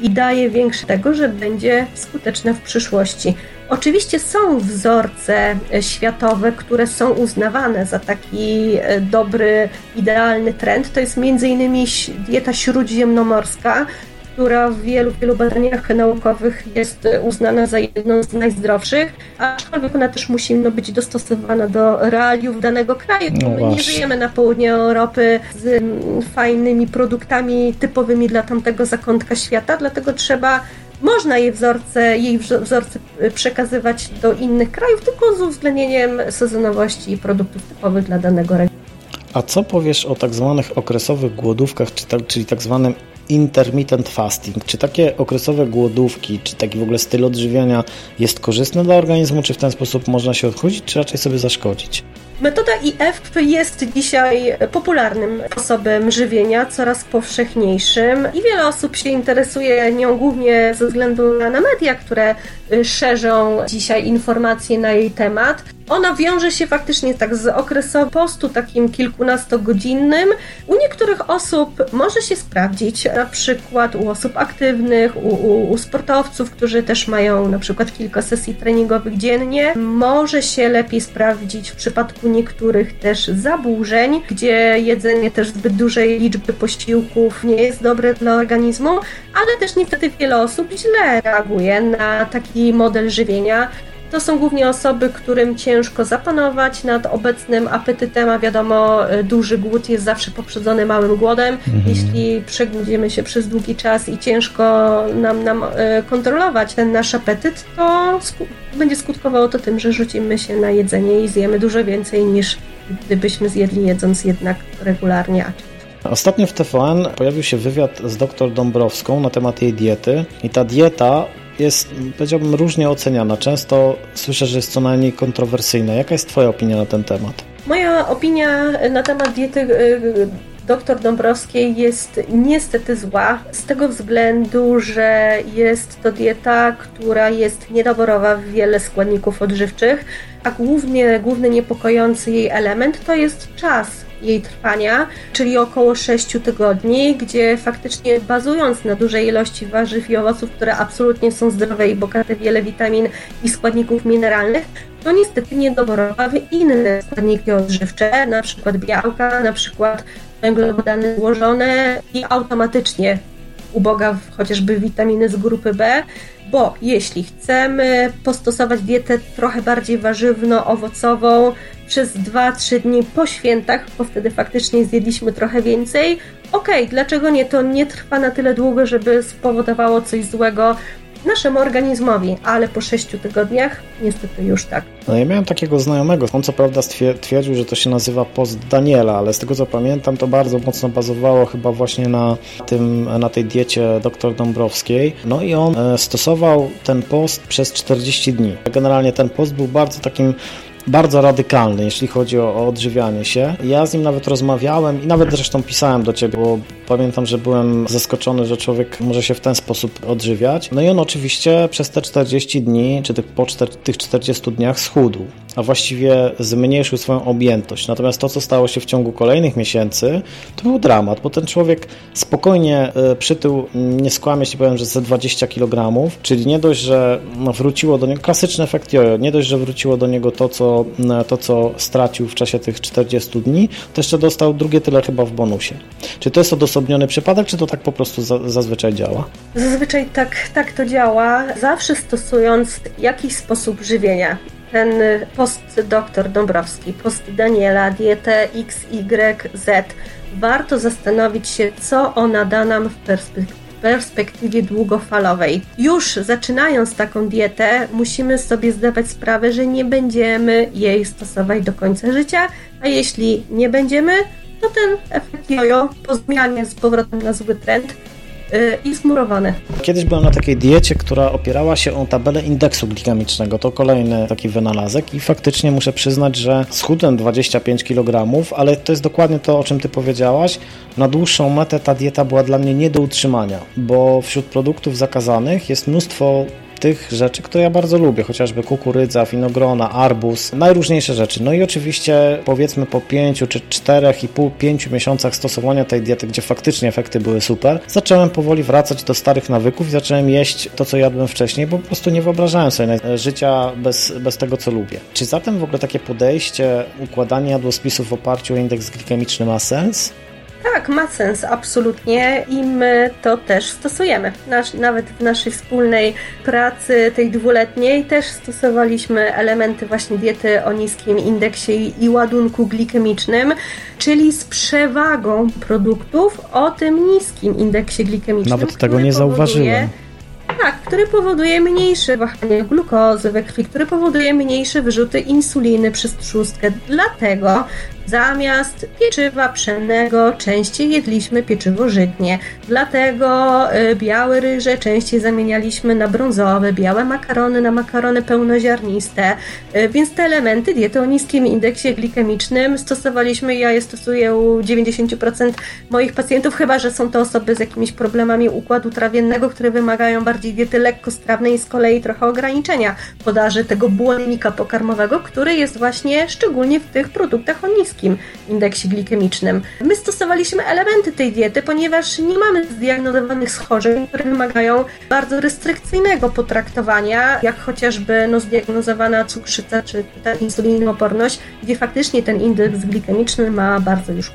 i daje większe tego, że będzie skuteczna w przyszłości. Oczywiście są wzorce e, światowe, które są uznawane za taki e, dobry, idealny trend. To jest m.in. dieta śródziemnomorska, która w wielu, wielu badaniach naukowych jest uznana za jedną z najzdrowszych, aczkolwiek ona też musi no, być dostosowana do realiów danego kraju. No My nie żyjemy na południu Europy z mm, fajnymi produktami typowymi dla tamtego zakątka świata, dlatego trzeba można jej wzorce, jej wzorce przekazywać do innych krajów, tylko z uwzględnieniem sezonowości i produktów typowych dla danego regionu. A co powiesz o tak zwanych okresowych głodówkach, czyli tak zwanym intermittent fasting. Czy takie okresowe głodówki, czy taki w ogóle styl odżywiania jest korzystny dla organizmu, czy w ten sposób można się odchudzić, czy raczej sobie zaszkodzić? Metoda IF jest dzisiaj popularnym sposobem żywienia, coraz powszechniejszym i wiele osób się interesuje nią głównie ze względu na media, które szerzą dzisiaj informacje na jej temat. Ona wiąże się faktycznie tak z okresem postu takim kilkunastogodzinnym. U niektórych osób może się sprawdzić, na przykład u osób aktywnych, u, u, u sportowców, którzy też mają na przykład kilka sesji treningowych dziennie. Może się lepiej sprawdzić w przypadku niektórych też zaburzeń, gdzie jedzenie też zbyt dużej liczby posiłków nie jest dobre dla organizmu, ale też niestety wiele osób źle reaguje na taki model żywienia to są głównie osoby, którym ciężko zapanować nad obecnym apetytem, a wiadomo, e, duży głód jest zawsze poprzedzony małym głodem. Mhm. Jeśli przegnudzimy się przez długi czas i ciężko nam, nam e, kontrolować ten nasz apetyt, to sku będzie skutkowało to tym, że rzucimy się na jedzenie i zjemy dużo więcej niż gdybyśmy zjedli jedząc jednak regularnie. Ostatnio w TVN pojawił się wywiad z dr Dąbrowską na temat jej diety i ta dieta jest, powiedziałbym, różnie oceniana. Często słyszę, że jest co najmniej kontrowersyjna. Jaka jest Twoja opinia na ten temat? Moja opinia na temat diety y, dr Dąbrowskiej jest niestety zła, z tego względu, że jest to dieta, która jest niedoborowa w wiele składników odżywczych, a głównie, główny niepokojący jej element to jest czas jej trwania, czyli około 6 tygodni, gdzie faktycznie bazując na dużej ilości warzyw i owoców, które absolutnie są zdrowe i bogate wiele witamin i składników mineralnych, to niestety niedoborowa w inne składniki odżywcze, na przykład białka, na przykład węglowodany złożone i automatycznie uboga w chociażby witaminy z grupy B, bo jeśli chcemy postosować dietę trochę bardziej warzywno-owocową przez 2-3 dni po świętach, bo wtedy faktycznie zjedliśmy trochę więcej, okej, okay, dlaczego nie? To nie trwa na tyle długo, żeby spowodowało coś złego naszemu organizmowi, ale po 6 tygodniach niestety już tak. No ja miałem takiego znajomego, on co prawda twierdził, że to się nazywa post Daniela, ale z tego co pamiętam to bardzo mocno bazowało chyba właśnie na, tym, na tej diecie dr Dąbrowskiej. No i on e, stosował ten post przez 40 dni. Generalnie ten post był bardzo takim bardzo radykalny, jeśli chodzi o, o, odżywianie się. Ja z nim nawet rozmawiałem i nawet zresztą pisałem do ciebie, bo pamiętam, że byłem zaskoczony, że człowiek może się w ten sposób odżywiać. No i on oczywiście przez te 40 dni, czy po 4, tych 40 dniach schudł, a właściwie zmniejszył swoją objętość. Natomiast to, co stało się w ciągu kolejnych miesięcy, to był dramat, bo ten człowiek spokojnie e, przytył, nie skłamię, jeśli powiem, że ze 20 kg, czyli nie dość, że no, wróciło do niego, klasyczny efekt jojo, nie dość, że wróciło do niego to, co to, co stracił w czasie tych 40 dni, to jeszcze dostał drugie tyle chyba w bonusie. Czy to jest odosobniony przypadek, czy to tak po prostu za, zazwyczaj działa? Zazwyczaj tak, tak to działa, zawsze stosując jakiś sposób żywienia ten post doktor Dąbrowski, post Daniela, dietę XYZ, warto zastanowić się, co ona da nam w perspektywie perspektywie długofalowej. Już zaczynając taką dietę, musimy sobie zdawać sprawę, że nie będziemy jej stosować do końca życia, a jeśli nie będziemy, to ten efekt jojo po zmianie z powrotem na zły trend i zmurowany. Kiedyś byłem na takiej diecie, która opierała się o tabelę indeksu glikemicznego. To kolejny taki wynalazek i faktycznie muszę przyznać, że schudłem 25 kg, ale to jest dokładnie to, o czym ty powiedziałaś. Na dłuższą metę ta dieta była dla mnie nie do utrzymania, bo wśród produktów zakazanych jest mnóstwo tych rzeczy, które ja bardzo lubię, chociażby kukurydza, winogrona, arbuz, najróżniejsze rzeczy. No i oczywiście powiedzmy po 5 czy 4,5, 5 miesiącach stosowania tej diety, gdzie faktycznie efekty były super, zacząłem powoli wracać do starych nawyków i zacząłem jeść to, co jadłem wcześniej, bo po prostu nie wyobrażałem sobie życia bez, bez tego, co lubię. Czy zatem w ogóle takie podejście, układanie jadłospisów w oparciu o indeks glikemiczny ma sens? Tak, ma sens, absolutnie i my to też stosujemy. Nasz, nawet w naszej wspólnej pracy, tej dwuletniej, też stosowaliśmy elementy właśnie diety o niskim indeksie i ładunku glikemicznym, czyli z przewagą produktów o tym niskim indeksie glikemicznym. Nawet tego nie zauważyłem. Tak, który powoduje mniejsze wahanie glukozy we krwi, który powoduje mniejsze wyrzuty insuliny przez trzustkę. Dlatego Zamiast pieczywa pszennego częściej jedliśmy pieczywo żytnie. Dlatego y, białe ryże częściej zamienialiśmy na brązowe, białe makarony na makarony pełnoziarniste. Y, więc te elementy diety o niskim indeksie glikemicznym stosowaliśmy. Ja je stosuję u 90% moich pacjentów, chyba że są to osoby z jakimiś problemami układu trawiennego, które wymagają bardziej diety lekkostrawnej i z kolei trochę ograniczenia podaży tego błonnika pokarmowego, który jest właśnie szczególnie w tych produktach o niskim niskim indeksie glikemicznym. My stosowaliśmy elementy tej diety, ponieważ nie mamy zdiagnozowanych schorzeń, które wymagają bardzo restrykcyjnego potraktowania, jak chociażby no, zdiagnozowana cukrzyca czy ta insulinooporność, gdzie faktycznie ten indeks glikemiczny ma bardzo już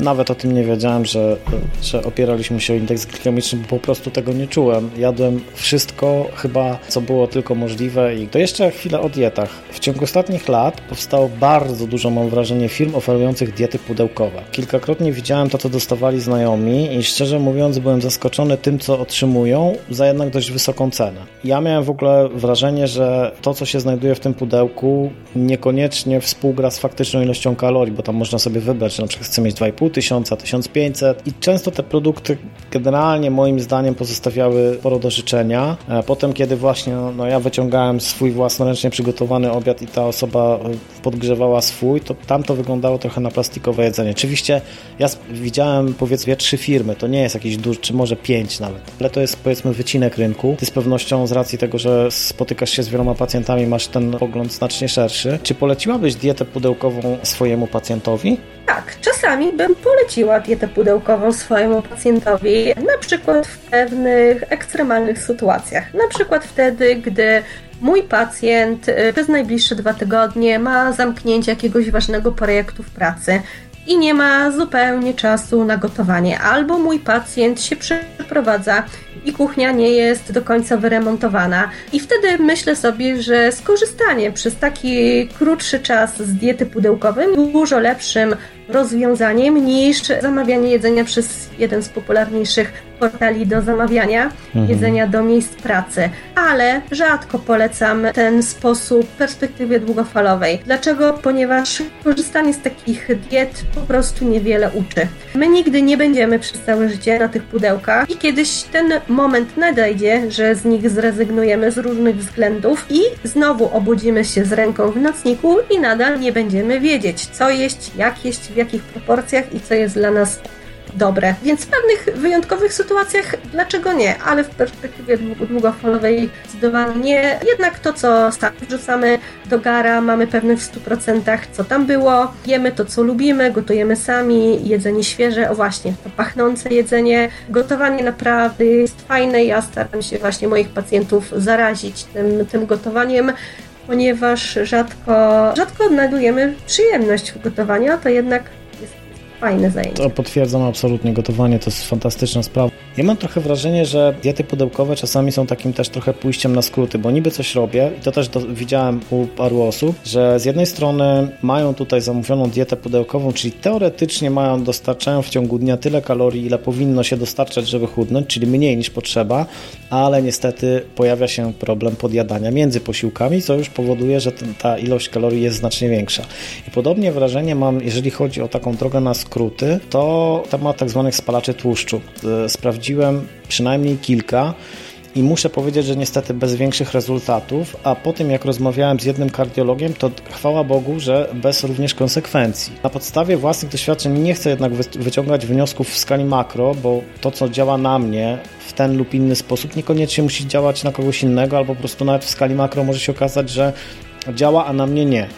nawet o tym nie wiedziałem, że, że opieraliśmy się o indeks glikemiczny, bo po prostu tego nie czułem. Jadłem wszystko chyba, co było tylko możliwe i to jeszcze chwilę o dietach. W ciągu ostatnich lat powstało bardzo dużo, mam wrażenie, firm oferujących diety pudełkowe. Kilkakrotnie widziałem to, co dostawali znajomi i szczerze mówiąc byłem zaskoczony tym, co otrzymują za jednak dość wysoką cenę. Ja miałem w ogóle wrażenie, że to, co się znajduje w tym pudełku niekoniecznie współgra z faktyczną ilością kalorii, bo tam można sobie wybrać, że na przykład chcę mieć 2,5 1000, 1500 i często te produkty generalnie moim zdaniem pozostawiały sporo do życzenia. E, potem, kiedy właśnie no, no, ja wyciągałem swój własnoręcznie przygotowany obiad i ta osoba e, podgrzewała swój, to tam to wyglądało trochę na plastikowe jedzenie. Oczywiście ja widziałem powiedzmy trzy firmy, to nie jest jakiś duży, czy może pięć nawet, ale to jest powiedzmy wycinek rynku. Ty z pewnością z racji tego, że spotykasz się z wieloma pacjentami, masz ten pogląd znacznie szerszy. Czy poleciłabyś dietę pudełkową swojemu pacjentowi? Tak, czasami bym poleciła dietę pudełkową swojemu pacjentowi, na przykład w pewnych ekstremalnych sytuacjach. Na przykład wtedy, gdy mój pacjent y, przez najbliższe dwa tygodnie ma zamknięcie jakiegoś ważnego projektu w pracy i nie ma zupełnie czasu na gotowanie, albo mój pacjent się przeprowadza i kuchnia nie jest do końca wyremontowana. I wtedy myślę sobie, że skorzystanie przez taki krótszy czas z diety pudełkowej dużo lepszym rozwiązaniem niż zamawianie jedzenia przez jeden z popularniejszych portali do zamawiania mhm. jedzenia do miejsc pracy, ale rzadko polecam ten sposób w perspektywie długofalowej. Dlaczego? Ponieważ korzystanie z takich diet po prostu niewiele uczy. My nigdy nie będziemy przez całe życie na tych pudełkach i kiedyś ten moment nadejdzie, że z nich zrezygnujemy z różnych względów i znowu obudzimy się z ręką w nocniku i nadal nie będziemy wiedzieć, co jeść, jak jeść, w jakich proporcjach i co jest dla nas dobre. Więc w pewnych wyjątkowych sytuacjach dlaczego nie, ale w perspektywie długofalowej zdecydowanie nie. Jednak to, co wrzucamy do gara, mamy pewne w 100% co tam było, jemy to, co lubimy, gotujemy sami, jedzenie świeże, o właśnie, to pachnące jedzenie. Gotowanie naprawdę jest fajne, ja staram się właśnie moich pacjentów zarazić tym, tym gotowaniem, ponieważ rzadko, rzadko odnajdujemy przyjemność w gotowaniu, a to jednak fajne zajęcie. To potwierdzam absolutnie, gotowanie to jest fantastyczna sprawa. Ja mam trochę wrażenie, że diety pudełkowe czasami są takim też trochę pójściem na skróty, bo niby coś robię i to też do, widziałem u paru osób, że z jednej strony mają tutaj zamówioną dietę pudełkową, czyli teoretycznie mają, dostarczają w ciągu dnia tyle kalorii, ile powinno się dostarczać, żeby chudnąć, czyli mniej niż potrzeba, ale niestety pojawia się problem podjadania między posiłkami, co już powoduje, że ta ilość kalorii jest znacznie większa. I podobnie wrażenie mam, jeżeli chodzi o taką drogę na skróty, skróty, to temat tak zwanych spalaczy tłuszczu. E, sprawdziłem przynajmniej kilka i muszę powiedzieć, że niestety bez większych rezultatów, a po tym jak rozmawiałem z jednym kardiologiem, to chwała Bogu, że bez również konsekwencji. Na podstawie własnych doświadczeń nie chcę jednak wyciągać wniosków w skali makro, bo to co działa na mnie w ten lub inny sposób niekoniecznie musi działać na kogoś innego, albo po prostu nawet w skali makro może się okazać, że działa, a na mnie nie.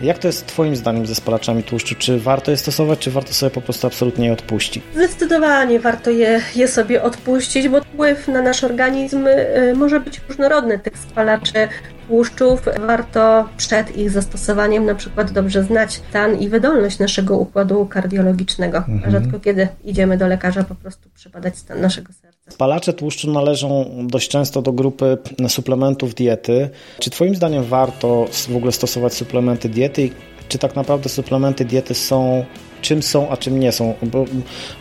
Jak to jest Twoim zdaniem ze spalaczami tłuszczu? Czy warto je stosować, czy warto sobie po prostu absolutnie je odpuścić? Zdecydowanie warto je, je sobie odpuścić, bo wpływ na nasz organizm y, może być różnorodny tych spalaczy tłuszczów. Warto przed ich zastosowaniem na przykład dobrze znać stan i wydolność naszego układu kardiologicznego. Mhm. Rzadko kiedy idziemy do lekarza po prostu przebadać stan naszego serca. Spalacze tłuszczu należą dość często do grupy suplementów diety. Czy Twoim zdaniem warto w ogóle stosować suplementy diety czy tak naprawdę suplementy diety są czym są, a czym nie są. Bo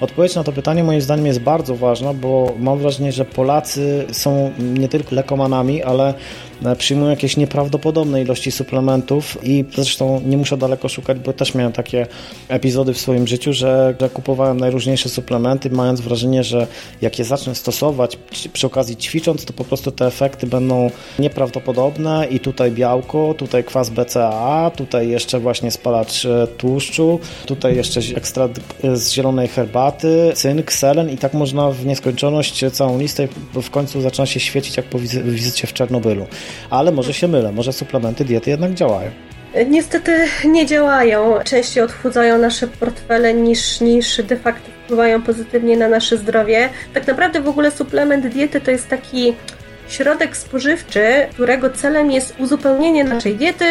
odpowiedź na to pytanie moim zdaniem jest bardzo ważna, bo mam wrażenie, że Polacy są nie tylko lekomanami, ale przyjmują jakieś nieprawdopodobne ilości suplementów i zresztą nie muszę daleko szukać, bo też miałem takie epizody w swoim życiu, że, że kupowałem najróżniejsze suplementy, mając wrażenie, że jak je zacznę stosować przy okazji ćwicząc, to po prostu te efekty będą nieprawdopodobne i tutaj białko, tutaj kwas BCAA, tutaj jeszcze właśnie spalacz e, tłuszczu, tutaj jeszcze ekstrakt z zielonej herbaty, cynk, selen i tak można w nieskończoność całą listę w końcu zaczyna się świecić jak po wizycie w Czernobylu ale może się mylę, może suplementy diety jednak działają. Niestety nie działają. Częściej odchudzają nasze portfele niż, niż de facto wpływają pozytywnie na nasze zdrowie. Tak naprawdę w ogóle suplement diety to jest taki środek spożywczy, którego celem jest uzupełnienie naszej diety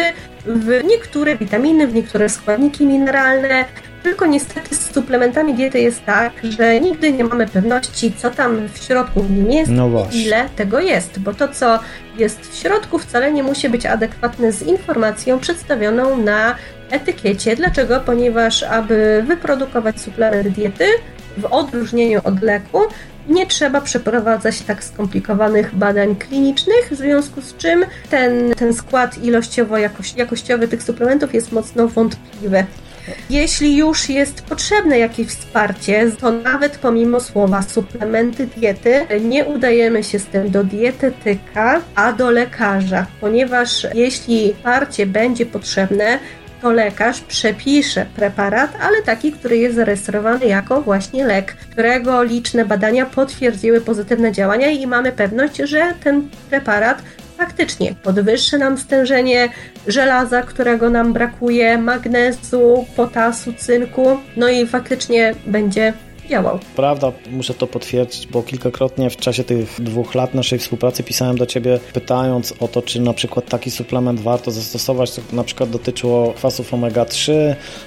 w niektóre witaminy, w niektóre składniki mineralne, tylko niestety z suplementami diety jest tak, że nigdy nie mamy pewności, co tam w środku w nim jest no i ile tego jest, bo to, co jest w środku, wcale nie musi być adekwatne z informacją przedstawioną na etykiecie. Dlaczego? Ponieważ, aby wyprodukować suplement diety, w odróżnieniu od leku, nie trzeba przeprowadzać tak skomplikowanych badań klinicznych, w związku z czym ten, ten skład ilościowo-jakościowy tych suplementów jest mocno wątpliwy. Jeśli już jest potrzebne jakieś wsparcie, to nawet pomimo słowa suplementy diety, nie udajemy się z tym do dietetyka, a do lekarza, ponieważ jeśli wsparcie będzie potrzebne, to lekarz przepisze preparat, ale taki, który jest zarejestrowany jako właśnie lek, którego liczne badania potwierdziły pozytywne działania i mamy pewność, że ten preparat faktycznie podwyższy nam stężenie żelaza, którego nam brakuje, magnezu, potasu, cynku, no i faktycznie będzie działał. Prawda, muszę to potwierdzić, bo kilkakrotnie w czasie tych dwóch lat naszej współpracy pisałem do Ciebie pytając o to, czy na przykład taki suplement warto zastosować, to na przykład dotyczyło kwasów omega-3,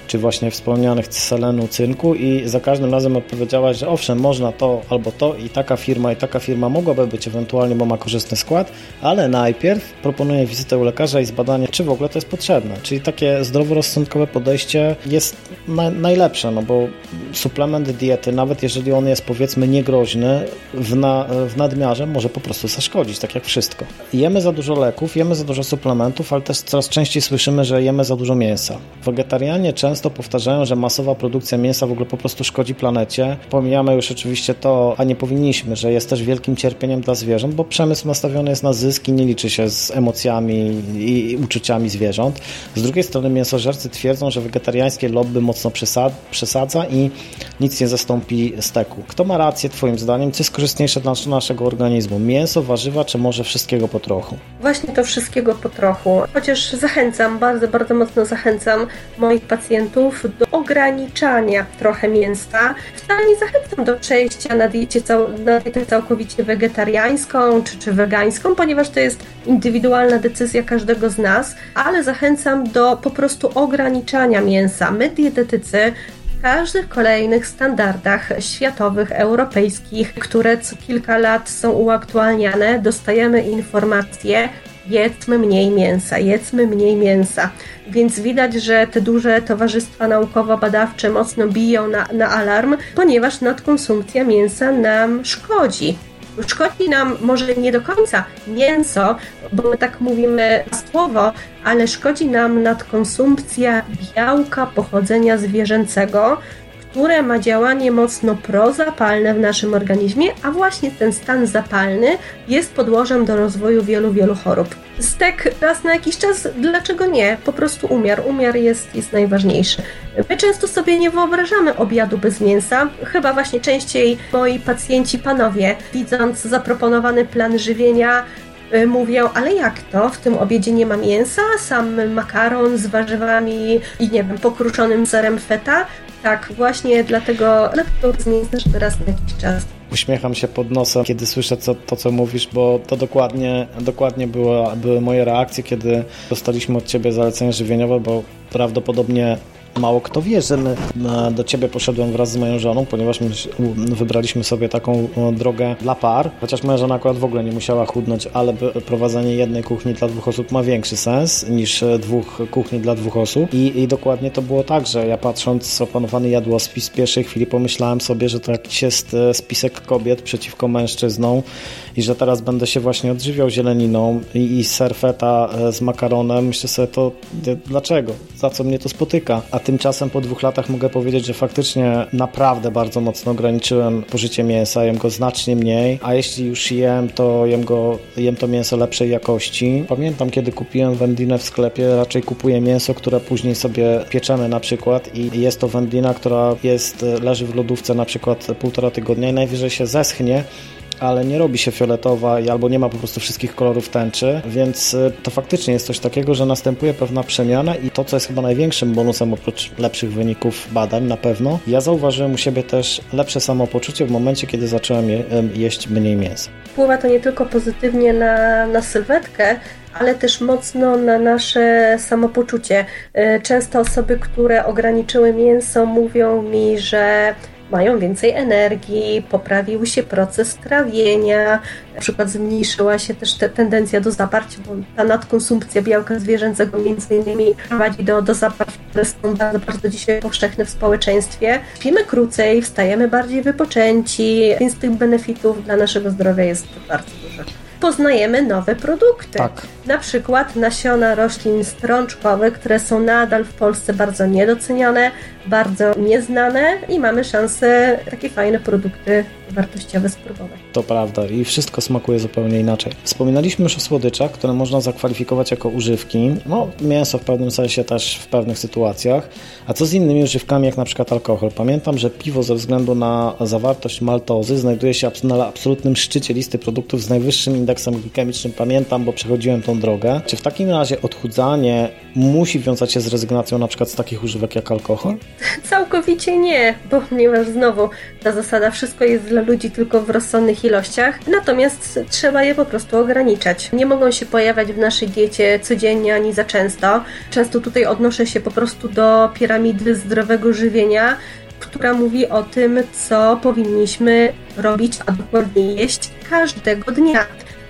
czy właśnie wspomnianych selenu, cynku i za każdym razem odpowiedziałaś, że owszem, można to albo to i taka firma i taka firma mogłaby być ewentualnie, bo ma korzystny skład, ale najpierw proponuję wizytę u lekarza i zbadanie, czy w ogóle to jest potrzebne. Czyli takie zdroworozsądkowe podejście jest na, najlepsze, no bo suplement diety nawet jeżeli on jest powiedzmy niegroźny, w, na, w nadmiarze może po prostu zaszkodzić, tak jak wszystko. Jemy za dużo leków, jemy za dużo suplementów, ale też coraz częściej słyszymy, że jemy za dużo mięsa. Wegetarianie często powtarzają, że masowa produkcja mięsa w ogóle po prostu szkodzi planecie. Pomijamy już oczywiście to, a nie powinniśmy, że jest też wielkim cierpieniem dla zwierząt, bo przemysł nastawiony jest na zyski, nie liczy się z emocjami i uczuciami zwierząt. Z drugiej strony mięsożercy twierdzą, że wegetariańskie lobby mocno przesadza i nic nie zastąpi zastąpi steku. Kto ma rację Twoim zdaniem? Co jest korzystniejsze dla naszego organizmu? Mięso, warzywa, czy może wszystkiego po trochu? Właśnie to wszystkiego po trochu. Chociaż zachęcam, bardzo, bardzo mocno zachęcam moich pacjentów do ograniczania trochę mięsa. Wcale nie zachęcam do przejścia na, diecie cał na dietę całkowicie wegetariańską czy, czy wegańską, ponieważ to jest indywidualna decyzja każdego z nas, ale zachęcam do po prostu ograniczania mięsa. My, dietetycy, każdych kolejnych standardach światowych, europejskich, które co kilka lat są uaktualniane, dostajemy informacje, jedzmy mniej mięsa, jedzmy mniej mięsa. Więc widać, że te duże towarzystwa naukowo-badawcze mocno biją na, na alarm, ponieważ nadkonsumpcja mięsa nam szkodzi. Szkodzi nam może nie do końca mięso, bo my tak mówimy słowo, ale szkodzi nam nadkonsumpcja białka pochodzenia zwierzęcego, które ma działanie mocno prozapalne w naszym organizmie, a właśnie ten stan zapalny jest podłożem do rozwoju wielu, wielu chorób. Stek raz na jakiś czas, dlaczego nie? Po prostu umiar. Umiar jest, jest najważniejszy. My często sobie nie wyobrażamy obiadu bez mięsa. Chyba właśnie częściej moi pacjenci, panowie, widząc zaproponowany plan żywienia, y, mówią, ale jak to? W tym obiedzie nie ma mięsa, sam makaron z warzywami i nie wiem, pokruszonym serem feta. Tak, właśnie dlatego, dlatego mięsa, żeby raz na jakiś czas. Uśmiecham się pod nosem, kiedy słyszę co, to, co mówisz, bo to dokładnie, dokładnie było, były moje reakcje, kiedy dostaliśmy od Ciebie zalecenie żywieniowe, bo prawdopodobnie mało kto wie, że my do Ciebie poszedłem wraz z moją żoną, ponieważ my wybraliśmy sobie taką drogę dla par, chociaż moja żona akurat w ogóle nie musiała chudnąć, ale prowadzenie jednej kuchni dla dwóch osób ma większy sens niż dwóch kuchni dla dwóch osób I, i dokładnie to było tak, że ja patrząc opanowany jadłospis w pierwszej chwili pomyślałem sobie, że to jakiś jest e, spisek kobiet przeciwko mężczyznom i że teraz będę się właśnie odżywiał zieleniną i, i serfeta e, z makaronem. Myślę sobie to, dlaczego? Za co mnie to spotyka? A tymczasem po dwóch latach mogę powiedzieć, że faktycznie naprawdę bardzo mocno ograniczyłem pożycie mięsa, jem go znacznie mniej, a jeśli już jem, to jem, go, jem to mięso lepszej jakości. Pamiętam, kiedy kupiłem wędlinę w sklepie, raczej kupuję mięso, które później sobie pieczemy na przykład i jest to wędlina, która jest, leży w lodówce na przykład półtora tygodnia i najwyżej się zeschnie, ale nie robi się fioletowa albo nie ma po prostu wszystkich kolorów tęczy, więc y, to faktycznie jest coś takiego, że następuje pewna przemiana i to, co jest chyba największym bonusem oprócz lepszych wyników badań na pewno, ja zauważyłem u siebie też lepsze samopoczucie w momencie, kiedy zacząłem je, jeść mniej mięsa. Wpływa to nie tylko pozytywnie na, na sylwetkę, ale też mocno na nasze samopoczucie. Y, często osoby, które ograniczyły mięso, mówią mi, że mają więcej energii, poprawił się proces trawienia, na przykład zmniejszyła się też te tendencja do zaparć, bo ta nadkonsumpcja białka zwierzęcego między innymi prowadzi do, do zaparć, które są bardzo, bardzo dzisiaj powszechne w społeczeństwie. Śpimy krócej, wstajemy bardziej wypoczęci, więc tych benefitów dla naszego zdrowia jest bardzo dużo poznajemy nowe produkty. Tak. Na przykład nasiona roślin strączkowych, które są nadal w Polsce bardzo niedocenione, bardzo nieznane i mamy szansę takie fajne produkty wartościowe spróbować. To prawda i wszystko smakuje zupełnie inaczej. Wspominaliśmy już o słodyczach, które można zakwalifikować jako używki. No, mięso w pewnym sensie też w pewnych sytuacjach. A co z innymi używkami, jak na przykład alkohol? Pamiętam, że piwo ze względu na zawartość maltozy znajduje się na absolutnym szczycie listy produktów z najwyższym indeksem glikemicznym. Pamiętam, bo przechodziłem tą drogę. Czy w takim razie odchudzanie musi wiązać się z rezygnacją na przykład z takich używek jak alkohol? Całkowicie nie, ponieważ znowu ta zasada wszystko jest dla ludzi tylko w rozsądnych ilościach, natomiast trzeba je po prostu ograniczać. Nie mogą się pojawiać w naszej diecie codziennie ani za często. Często tutaj odnoszę się po prostu do piramidy zdrowego żywienia, która mówi o tym, co powinniśmy robić, a dokładnie jeść każdego dnia.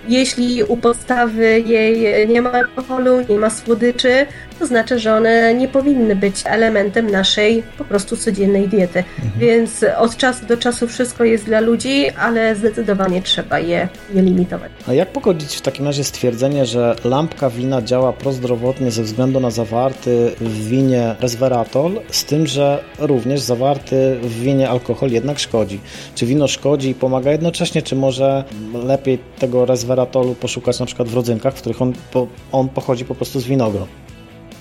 Jeśli u podstawy jej nie ma alkoholu, nie ma słodyczy, to znaczy, że one nie powinny być elementem naszej po prostu codziennej diety. Mhm. Więc od czasu do czasu wszystko jest dla ludzi, ale zdecydowanie trzeba je, je limitować. A jak pogodzić w takim razie stwierdzenie, że lampka wina działa prozdrowotnie ze względu na zawarty w winie resveratrol, z tym, że również zawarty w winie alkohol jednak szkodzi? Czy wino szkodzi i pomaga jednocześnie, czy może lepiej tego resveratrolu poszukać na przykład w rodzynkach, w których on, on pochodzi po prostu z winogron?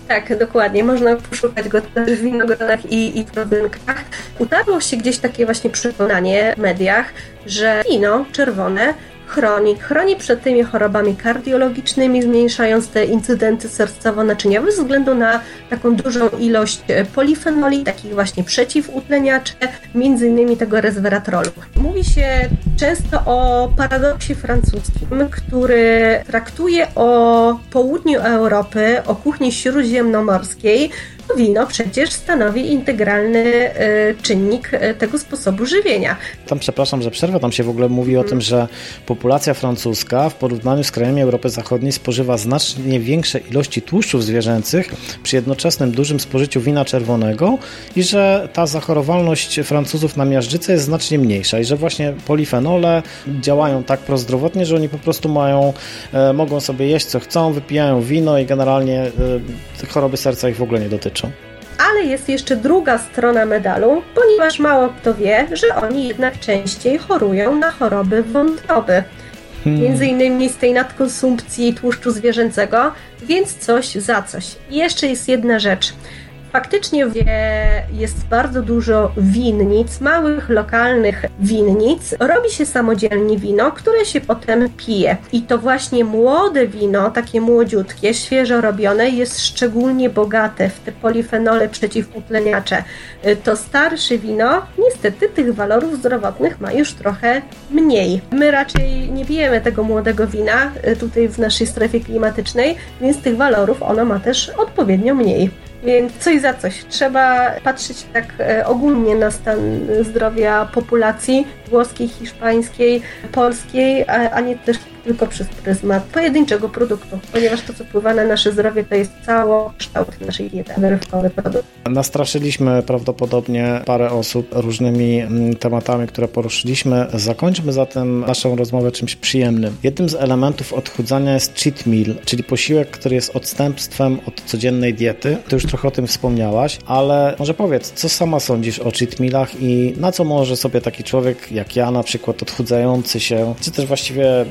Tak, dokładnie. Można poszukać go też w winogronach i, i w rodzynkach. Utarło się gdzieś takie właśnie przekonanie w mediach, że wino czerwone chroni. Chroni przed tymi chorobami kardiologicznymi, zmniejszając te incydenty sercowo-naczyniowe ze względu na taką dużą ilość e, polifenoli, takich właśnie przeciwutleniaczy, między innymi tego resveratrolu. Mówi się często o paradoksie francuskim, który traktuje o południu Europy, o kuchni śródziemnomorskiej, wino przecież stanowi integralny e, czynnik e, tego sposobu żywienia. Tam przepraszam, że przerwę, tam się w ogóle mówi o tym, że populacja francuska w porównaniu z krajami Europy Zachodniej spożywa znacznie większe ilości tłuszczów zwierzęcych przy jednoczesnym dużym spożyciu wina czerwonego i że ta zachorowalność Francuzów na miażdżycę jest znacznie mniejsza i że właśnie polifenole działają tak prozdrowotnie, że oni po prostu mają, e, mogą sobie jeść co chcą, wypijają wino i generalnie choroby serca ich w ogóle nie dotyczą. Ale jest jeszcze druga strona medalu, ponieważ mało kto wie, że oni jednak częściej chorują na choroby wątroby. Hmm. Między innymi z tej nadkonsumpcji tłuszczu zwierzęcego, więc coś za coś. I jeszcze jest jedna rzecz. Faktycznie jest bardzo dużo winnic, małych, lokalnych winnic. Robi się samodzielnie wino, które się potem pije. I to właśnie młode wino, takie młodziutkie, świeżo robione, jest szczególnie bogate w te polifenole przeciwutleniacze. To starsze wino, niestety tych walorów zdrowotnych ma już trochę mniej. My raczej nie pijemy tego młodego wina y, tutaj w naszej strefie klimatycznej, więc tych walorów ono ma też odpowiednio mniej. Więc coś za coś. Trzeba patrzeć tak e, ogólnie na stan zdrowia populacji włoskiej, hiszpańskiej, polskiej, a, nie też tylko przez pryzmat pojedynczego produktu, ponieważ to, co wpływa na nasze zdrowie, to jest kształt naszej diety, wyrywkowy produkt. Nastraszyliśmy prawdopodobnie parę osób różnymi mm, tematami, które poruszyliśmy. Zakończmy zatem naszą rozmowę czymś przyjemnym. Jednym z elementów odchudzania jest cheat meal, czyli posiłek, który jest odstępstwem od codziennej diety. Ty już trochę o tym wspomniałaś, ale może powiedz, co sama sądzisz o cheat mealach i na co może sobie taki człowiek jak ja na przykład odchudzający się, czy też właściwie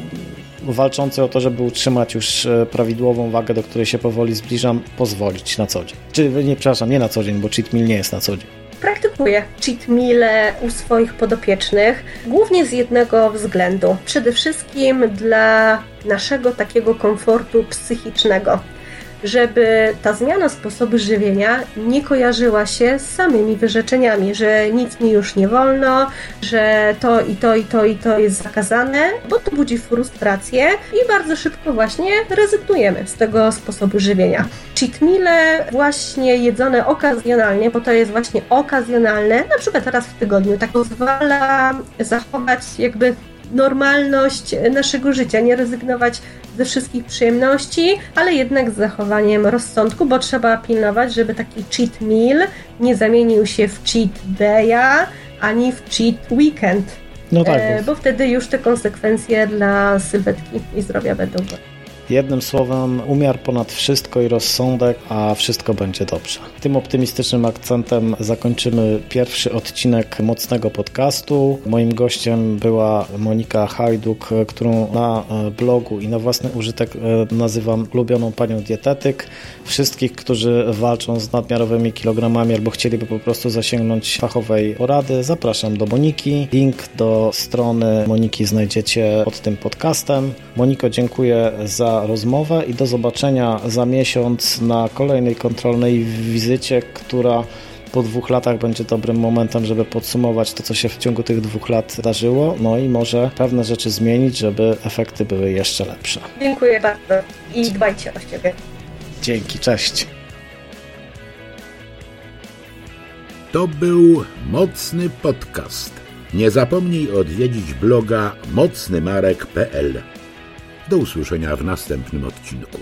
walczący o to, żeby utrzymać już e, prawidłową wagę, do której się powoli zbliżam, pozwolić na co dzień. Czy nie, przepraszam, nie na co dzień, bo cheat meal nie jest na co dzień. Praktykuję cheat meal u swoich podopiecznych, głównie z jednego względu. Przede wszystkim dla naszego takiego komfortu psychicznego żeby ta zmiana sposobu żywienia nie kojarzyła się z samymi wyrzeczeniami, że nic mi już nie wolno, że to i to i to i to jest zakazane, bo to budzi frustrację i bardzo szybko właśnie rezygnujemy z tego sposobu żywienia. Cheat meale właśnie jedzone okazjonalnie, bo to jest właśnie okazjonalne, na przykład raz w tygodniu, tak pozwala zachować jakby normalność naszego życia, nie rezygnować ze wszystkich przyjemności, ale jednak z zachowaniem rozsądku, bo trzeba pilnować, żeby taki cheat meal nie zamienił się w cheat day'a, ani w cheat weekend. No tak. E, bo wtedy już te konsekwencje dla sylwetki i zdrowia będą. Jednym słowem, umiar ponad wszystko i rozsądek, a wszystko będzie dobrze. Tym optymistycznym akcentem zakończymy pierwszy odcinek mocnego podcastu. Moim gościem była Monika Hajduk, którą na e, blogu i na własny użytek e, nazywam ulubioną panią dietetyk. Wszystkich, którzy walczą z nadmiarowymi kilogramami albo chcieliby po prostu zasięgnąć fachowej porady, zapraszam do Moniki. Link do strony Moniki znajdziecie pod tym podcastem. Moniko, dziękuję za rozmowę i do zobaczenia za miesiąc na kolejnej kontrolnej wizycie, która po dwóch latach będzie dobrym momentem, żeby podsumować to, co się w ciągu tych dwóch lat zdarzyło, no i może pewne rzeczy zmienić, żeby efekty były jeszcze lepsze. Dziękuję bardzo i dbajcie o siebie. Dzięki, cześć. To był mocny podcast. Nie zapomnij odwiedzić bloga mocnymarek.pl. Do usłyszenia w następnym odcinku.